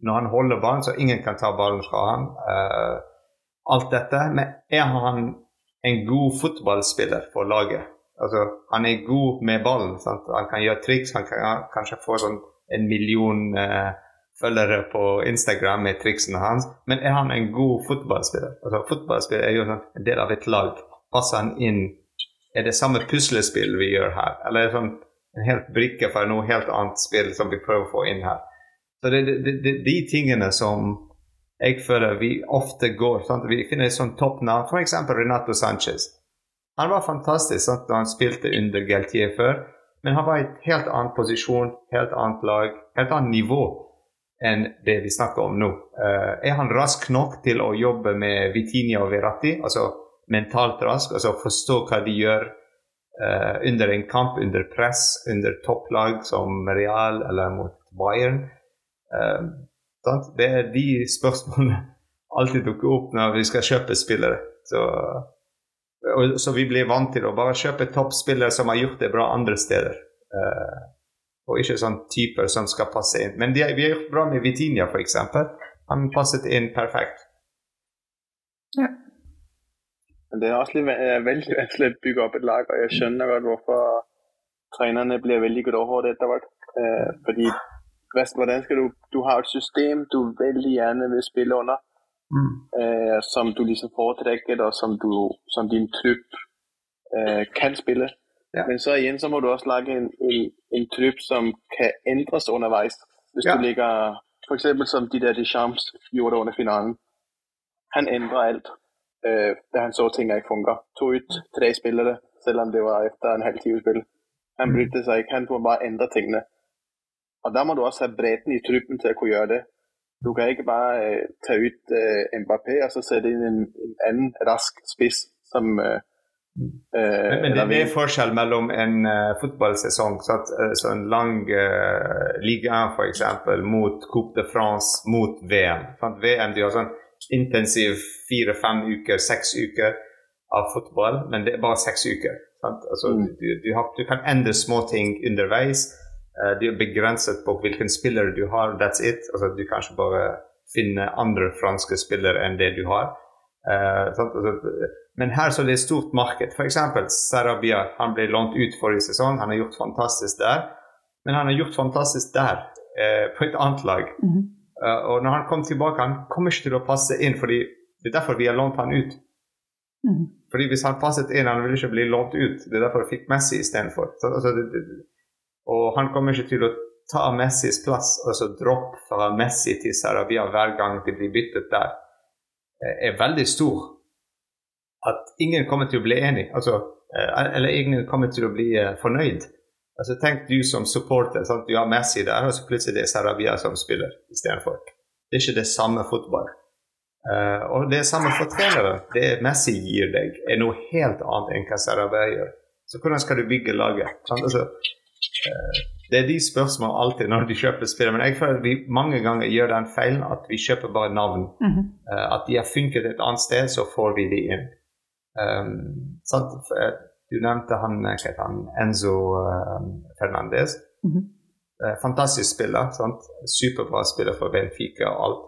når han holder ballen, så ingen kan ta ballen fra han. Eh, alt dette. Men er han en god fotballspiller for laget? Altså, han er god med ballen. Sant? Han kan gjøre triks. Han kan kanskje få sånn en million eh, følgere på Instagram med triksene hans. Men er han en god fotballspiller? Altså, fotballspiller er jo sånn, en del av et lag. Passer han inn? Er det samme puslespill vi gjør her? Eller er det sånn en helt brikke for noe helt annet spill som vi prøver å få inn her? Så det er de, tingene som jeg føler vi ofte går. Sant? Vi finner et sånt toppnavn, f.eks. Renato Sanchez. Han var fantastisk sant, da han spilte under Geltier før, men han var i et helt annen posisjon, helt annet lag, helt annet nivå enn det vi snakker om nå. Uh, er han rask nok til å jobbe med Vitinia og Verratti, altså mentalt rask, altså forstå hva de gjør uh, under en kamp, under press, under topplag som Real eller mot Bayern? Uh, det er de spørsmålene alltid dukker opp når vi skal kjøpe spillere. Så og, så vi blir vant til å bare kjøpe toppspillere som har gjort det bra andre steder. Uh, og ikke sånn typer som skal passe inn. Men de, vi har gjort bra med Vitinia, f.eks. Han passet inn perfekt. Ja. Det er også litt veldig vanskelig å bygge opp et lag, og jeg skjønner godt hvorfor trenerne blir veldig godt overhåret etter hvert. Uh, fordi hvordan skal du Du har et system du veldig gjerne vil spille under, mm. eh, som du liksom foretrekker, og som, du, som din trupp eh, kan spille. Ja. Men så igjen så må du også lage en, en, en trupp som kan ændres underveis. Hvis ja. du ligger eksempel som de der Deschamps gjorde under finalen. Han ændrer alt, øh, da han så ting ikke fungerer. To ut tre spillere, selv om det var etter en halv time spill. Han brydde seg ikke, han kunne bare ændre tingene. Og der må du også ha bredden i truppen til å kunne gjøre det. Du kan ikke bare øh, ta ut øh, Mbappé og så sette inn en, en annen rask spiss som Uh, men, men, det, er forskjell mellom en uh, fotballsesong, så, at, uh, så en lang uh, liga f.eks., mot Coupe de France, mot VM. Sant? VM de har sånn intensiv fire-fem uker, seks uker av fotball, men det er bare seks uker. Altså, mm. du, du, har, du, kan endre småting underveis. Uh, du er begrenset på hvilken spiller du har, that's it. Altså, du kan ikke bare finne andre franske spillere enn det du har. Altså, men her så er det et stort marked. F.eks. Sarabia. Han ble lånt ut forrige sesong. Han har gjort fantastisk der. Men han har gjort fantastisk der, eh, på et annet lag. Mm -hmm. og når han kom tilbake, han kommer ikke til å passe inn. fordi Det er derfor vi har lånt han ut. Mm -hmm. Fordi Hvis han passet inn, han ville ikke bli lånt ut. Det er derfor vi fikk Messi istedenfor. Altså, og han kommer ikke til å ta Messis plass, altså dropp fra Messi til Sarabia hver gang de blir byttet der, eh, er veldig stor at ingen kommer til å bli enig, altså, eh, eller ingen kommer til å bli eh, fornøyd. Altså, tenk du som supporter, sant? du har Messi der, og så plutselig det er Sarabia som spiller istedenfor. Det er ikke det samme fotball. Uh, og det er samme for treneren. Det Messi gir deg, er noe helt annet enn hva Sarabia gjør. Så hvordan skal du bygge laget? Altså, det er de spørsmålene alltid når de kjøper spill. Men jeg føler vi mange ganger gjør den feilen at vi kjøper bare navn. Mm -hmm. at de har funket et annet sted, så får vi de inn. Um, Du nevnte han, han Enzo Fernandez. Mm -hmm. fantastisk spiller. Sant? Superbra spiller for Benfica og alt.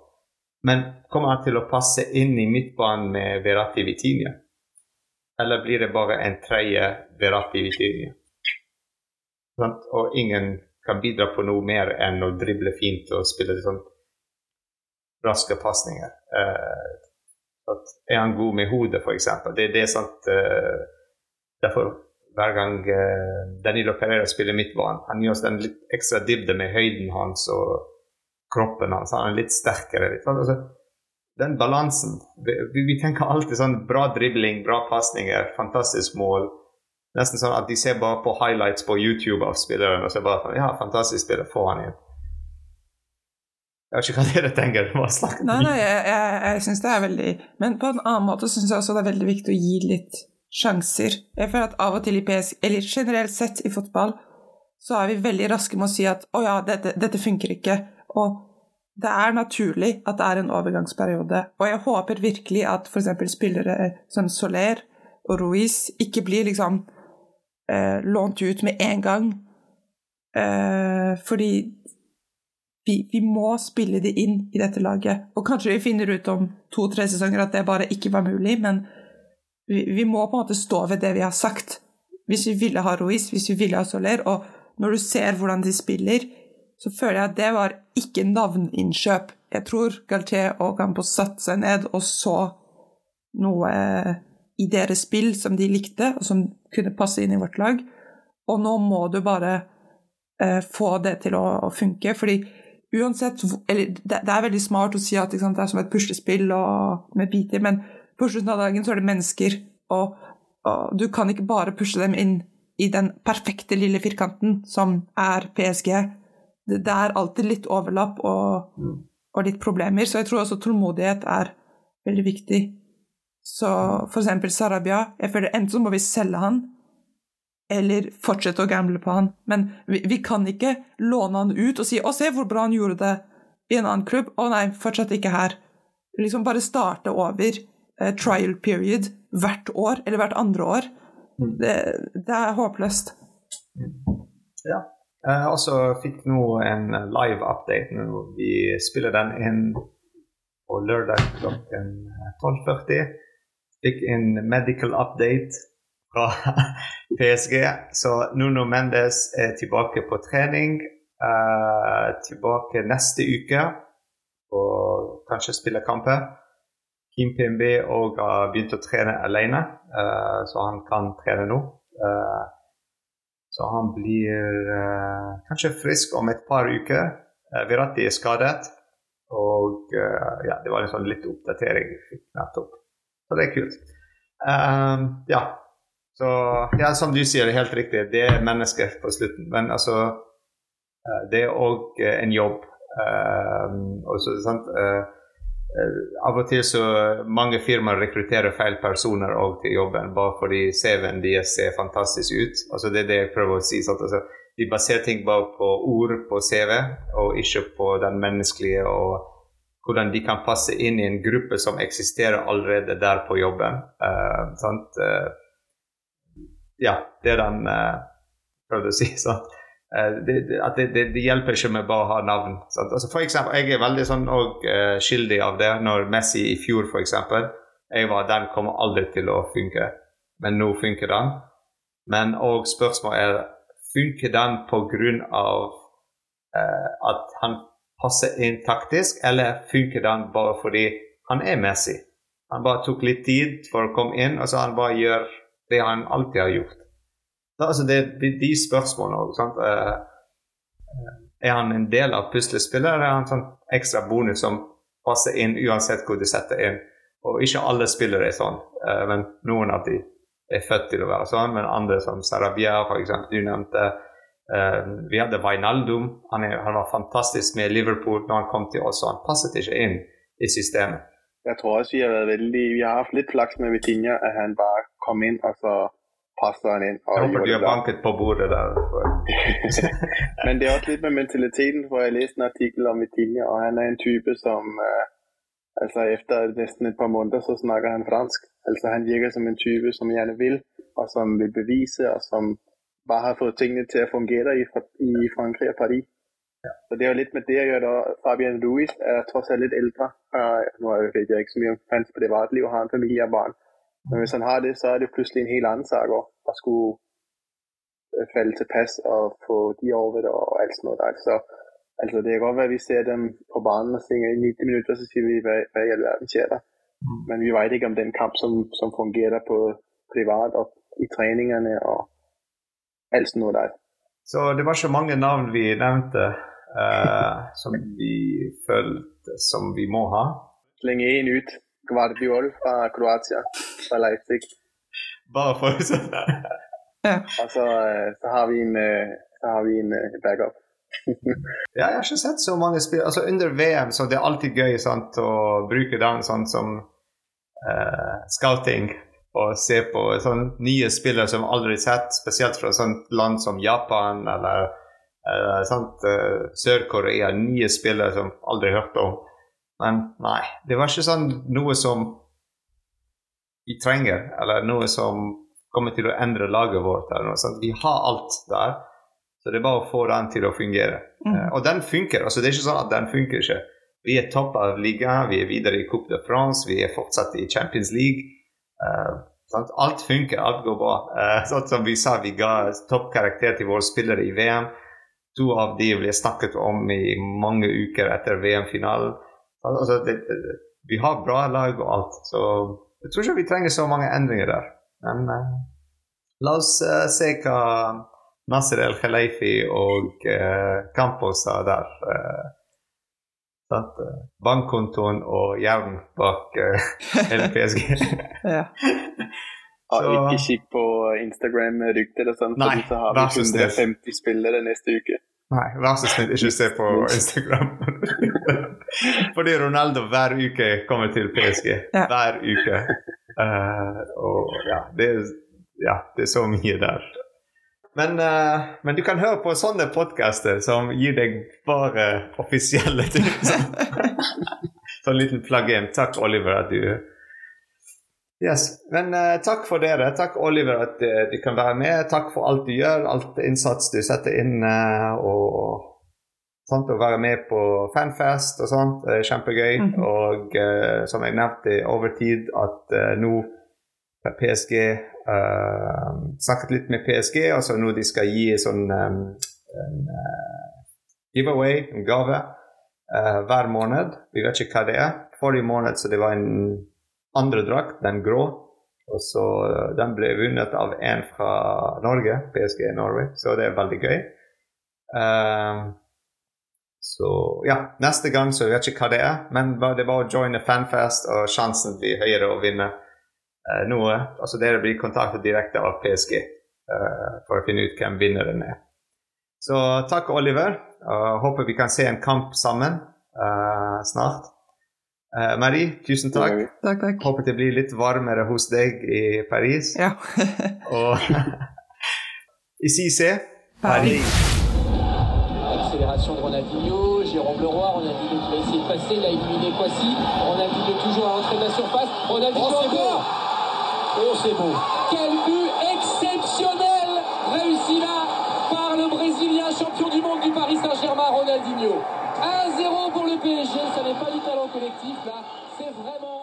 Men kommer han til å passe inn i midtbanen med Verratti Vitinia? Eller blir det bare en tredje Verratti Vitinha? Og ingen kan bidra på noe mer enn å drible fint og spille sånn raske pasninger. Uh, er han god med hodet, f.eks.? Det, det er sant uh, Derfor hver gang uh, Danilo Pereira spiller midtbanen, han gir oss en litt ekstra dybde med høyden hans og kroppen hans. Han er litt sterkere. Litt, altså, den balansen vi, vi, tenker alltid sånn bra dribling, bra pasninger, fantastisk mål. Nesten sånn at de ser bare på highlights på YouTube av spilleren og så bare sånn, ja, fantastisk spiller, få han inn. Jeg vet ikke hva dere tenker. Nei, nei, jeg, jeg, jeg syns det er veldig Men på en annen måte syns jeg også det er veldig viktig å gi litt sjanser. Jeg føler at av og til i PS, eller generelt sett i fotball, så er vi veldig raske med å si at å ja, dette, dette funker ikke. Og det er naturlig at det er en overgangsperiode. Og jeg håper virkelig at f.eks. spillere som Soler og Ruiz ikke blir liksom eh, lånt ut med en gang. Eh, fordi vi, vi, må spille det inn i dette laget. Og kanskje vi finner ut om to-tre sesonger at det bare ikke var mulig, men vi, vi, må på en måte stå ved det vi har sagt. Hvis vi ville ha Ruiz, hvis vi ville ha Soler, og når du ser hvordan de spiller, så føler jeg at det var ikke navninnkjøp. Jeg tror Galtier og Campos satte seg ned og så noe i deres spill som de likte, og som kunne passe inn i vårt lag. Og nå må du bare eh, få det til å, å funke. fordi uansett Eller det, det, er veldig smart å si at sant, det er som et puslespill med biter, men på slutten av dagen så er det mennesker, og, og, du kan ikke bare pushe dem inn i den perfekte lille firkanten som er PSG. Det, det er alltid litt overlapp og, mm. og, litt problemer, så jeg tror også tålmodighet er veldig viktig. Så for eksempel Sarabia, jeg føler enten så må vi selge han, eller fortsette å gamble på han. Men vi, vi, kan ikke låne han ut og si 'Å, se hvor bra han gjorde det i en annen klubb'. 'Å nei, fortsatt ikke her'. Liksom bare starte over eh, trial period hvert år, eller hvert andre år. Mm. Det, det er håpløst. Ja. Jeg også fikk nå en live update. Nå. Vi spiller den inn på lørdag klokken 12.40. Fikk en medical update fra PSG. Så Nuno Mendes er tilbake på trening. Uh, tilbake neste uke og kanskje spille kamper. Kim PMB òg har begynt å trene alene, uh, så han kan trene nå. Uh, så han blir kanskje frisk om et par uker. Virati er skadet. Og ja, det var en sånn litt oppdatering vi fikk nettopp. Så det er kult. ja, så ja, som du sier, det er helt riktig. Det er mennesker på slutten. Men altså eh, Det er òg eh, en jobb. Uh, også, uh, av og til så mange firmaer rekrutterer feil personer til jobben bare fordi CV-en deres ser fantastisk ut. Altså Det er det jeg prøver å si. Sant? Altså, de baserer ting bare på ord på CV, og ikke på den menneskelige og hvordan de kan passe inn i en gruppe som eksisterer allerede der på jobben. Uh, sant? ja, det den uh, prøvde å si. Sant? Det, det, det, det, hjelper ikke med bare å ha navn. Altså, for eksempel, jeg er veldig sånn og, uh, skyldig av det når Messi i fjor, eksempel, jeg var Den kommer aldri til å funke, men nå funker den. Men òg spørsmålet er funker den pga. Uh, at han passer inn taktisk, eller funker den bare fordi han er Messi? Han bare tok litt tid for å komme inn, og så han bare gjør det han alltid har gjort. Da, altså det, de, de spørsmålene òg. Uh, er han en del av puslespillet, eller er han en sånn ekstra bonus som passer inn uansett hvor du setter inn? Og ikke alle spillere er sånn, uh, men noen av de er født til å være sånn. Men andre som Sarabia, f.eks., du nevnte. Uh, vi hadde Wijnaldum. Han, er, han, var fantastisk med Liverpool når han kom til oss, og han passet ikke inn i systemet. Jeg tror også vi har vært veldig Vi har hatt litt flaks med Vitinha, at han bare kom inn og så passer han inn. jeg håper de har banket på bordet der. Men det er også litt med mentaliteten, for jeg leste en artikkel om Vitinha, og han er en type som uh, altså Etter nesten et par måneder så snakker han fransk. Altså Han virker som en type som gjerne vil, og som vil bevise, og som bare har fått tingene til å fungere i, i Frankrike og Paris. Ja. Så Det er jo litt med det å gjøre. Fabian Louis er tross alt litt eldre. Uh, nå vet jeg ikke så mye om hans privatliv og har en familie og barn. Men hvis han har det, så er det plutselig en helt annen sak å skulle falle tilpass til pass og få de over det og alt sånt der. Så altså, det kan godt være, vi ser dem på banen og synger i 90 minutter, så sier vi, hva, hva i all verden skjer der? Mm. Men vi vet ikke om den kamp som, som fungerer på privat og i treningene og alt noe der. Så det var så mange navn vi nevnte uh, som vi følte som vi må ha. Slenge én ut. Gvardiol fra Kroatia, fra Leipzig. Bare for sånn. ja. Og så, øh, så, har vi en, så har vi en backup. ja, jeg har ikke sett så mange spill altså Under VM så det er alltid gøy sant, å bruke den sånn som uh, scouting og se på sånn nye spillere som aldri har sett, spesielt fra sånt land som Japan eller uh, uh, Sør-Korea. Nye spillere som aldri har hørt om. Men nei, det var ikke sånn noe som vi trenger, eller noe som kommer til å endre laget vårt. eller noe sånt. Vi har alt der, så det er bare å få den til å fungere. Mm. Uh, og den funker. altså Det er ikke sånn at den funker ikke. Vi er topp av ligaen, vi er videre i Coupe de France, vi er fortsatt i Champions League. Uh, alt funker, alt går bra. Uh, sånn som vi sa, vi ga toppkarakter til våre spillere i VM. To av de ble snakket om i mange uker etter VM-finalen. Altså, vi har bra lag og alt, så jeg tror ikke vi trenger så mange endringer der. Men uh, la oss uh, se hva Nasser El Khalifi og uh, Campos sa der. Uh, Bankkontoen og jevn bak hele PSG. ja. Så, ikke kikk på Instagram-rykter eller sånt, nei, så har vi 150 spillere neste uke. Nei, vær så snill, ikke se på Instagram. Fordi Ronaldo hver uke kommer til PSG. Ja. Hver uke. Uh, og ja det, er, ja det, er, så mye der. Men, uh, men du kan høre på sånne podcaster som gir deg bare offisielle ting. Sånn liten plug-in. Takk, Oliver, at du Yes. Men uh, takk for dere. Takk, Oliver, at uh, du kan være med. Takk for alt du gjør, alt innsats du setter inn. Uh, og sånt, Å være med på fanfest og sånt. er kjempegøy. Mm -hmm. Og som jeg nevnte over tid, at nå PSG uh, Snakket litt med PSG, altså nå de skal gi sånn um, en uh, giveaway, en gave, uh, hver måned. Vi vet ikke hva det er. Forrige måned så det var en andre drakt, den grå. Og så Den ble vunnet av en fra Norge, PSG Norway, så det er veldig gøy. Uh, så ja, neste gang så vet jeg ikke hva det er, men det bare å joine Fanfest, og sjansen blir høyere å vinne noe. Altså dere blir kontaktet direkte av PSG uh, eh, for å finne ut hvem vinneren er. Så takk, Oliver. Uh, håper vi kan se en kamp sammen uh, snart. Marie, tusen takk. Takk, takk. Håper det blir litt varmere hos deg i Paris. Ja. og ici c'est Paris. Paris. Accélération de Ronaldinho, Jérôme Leroy, Ronaldinho qui va essayer de passer, il a éliminé Kwasi, Ronaldinho toujours à l'entrée de la surface, Ronaldinho oh, Oh c'est beau. Quel but exceptionnel réussi là par le Brésilien champion du monde du Paris Saint-Germain, Ronaldinho. 1-0 pour le PSG, ça n'est pas du talent collectif là, c'est vraiment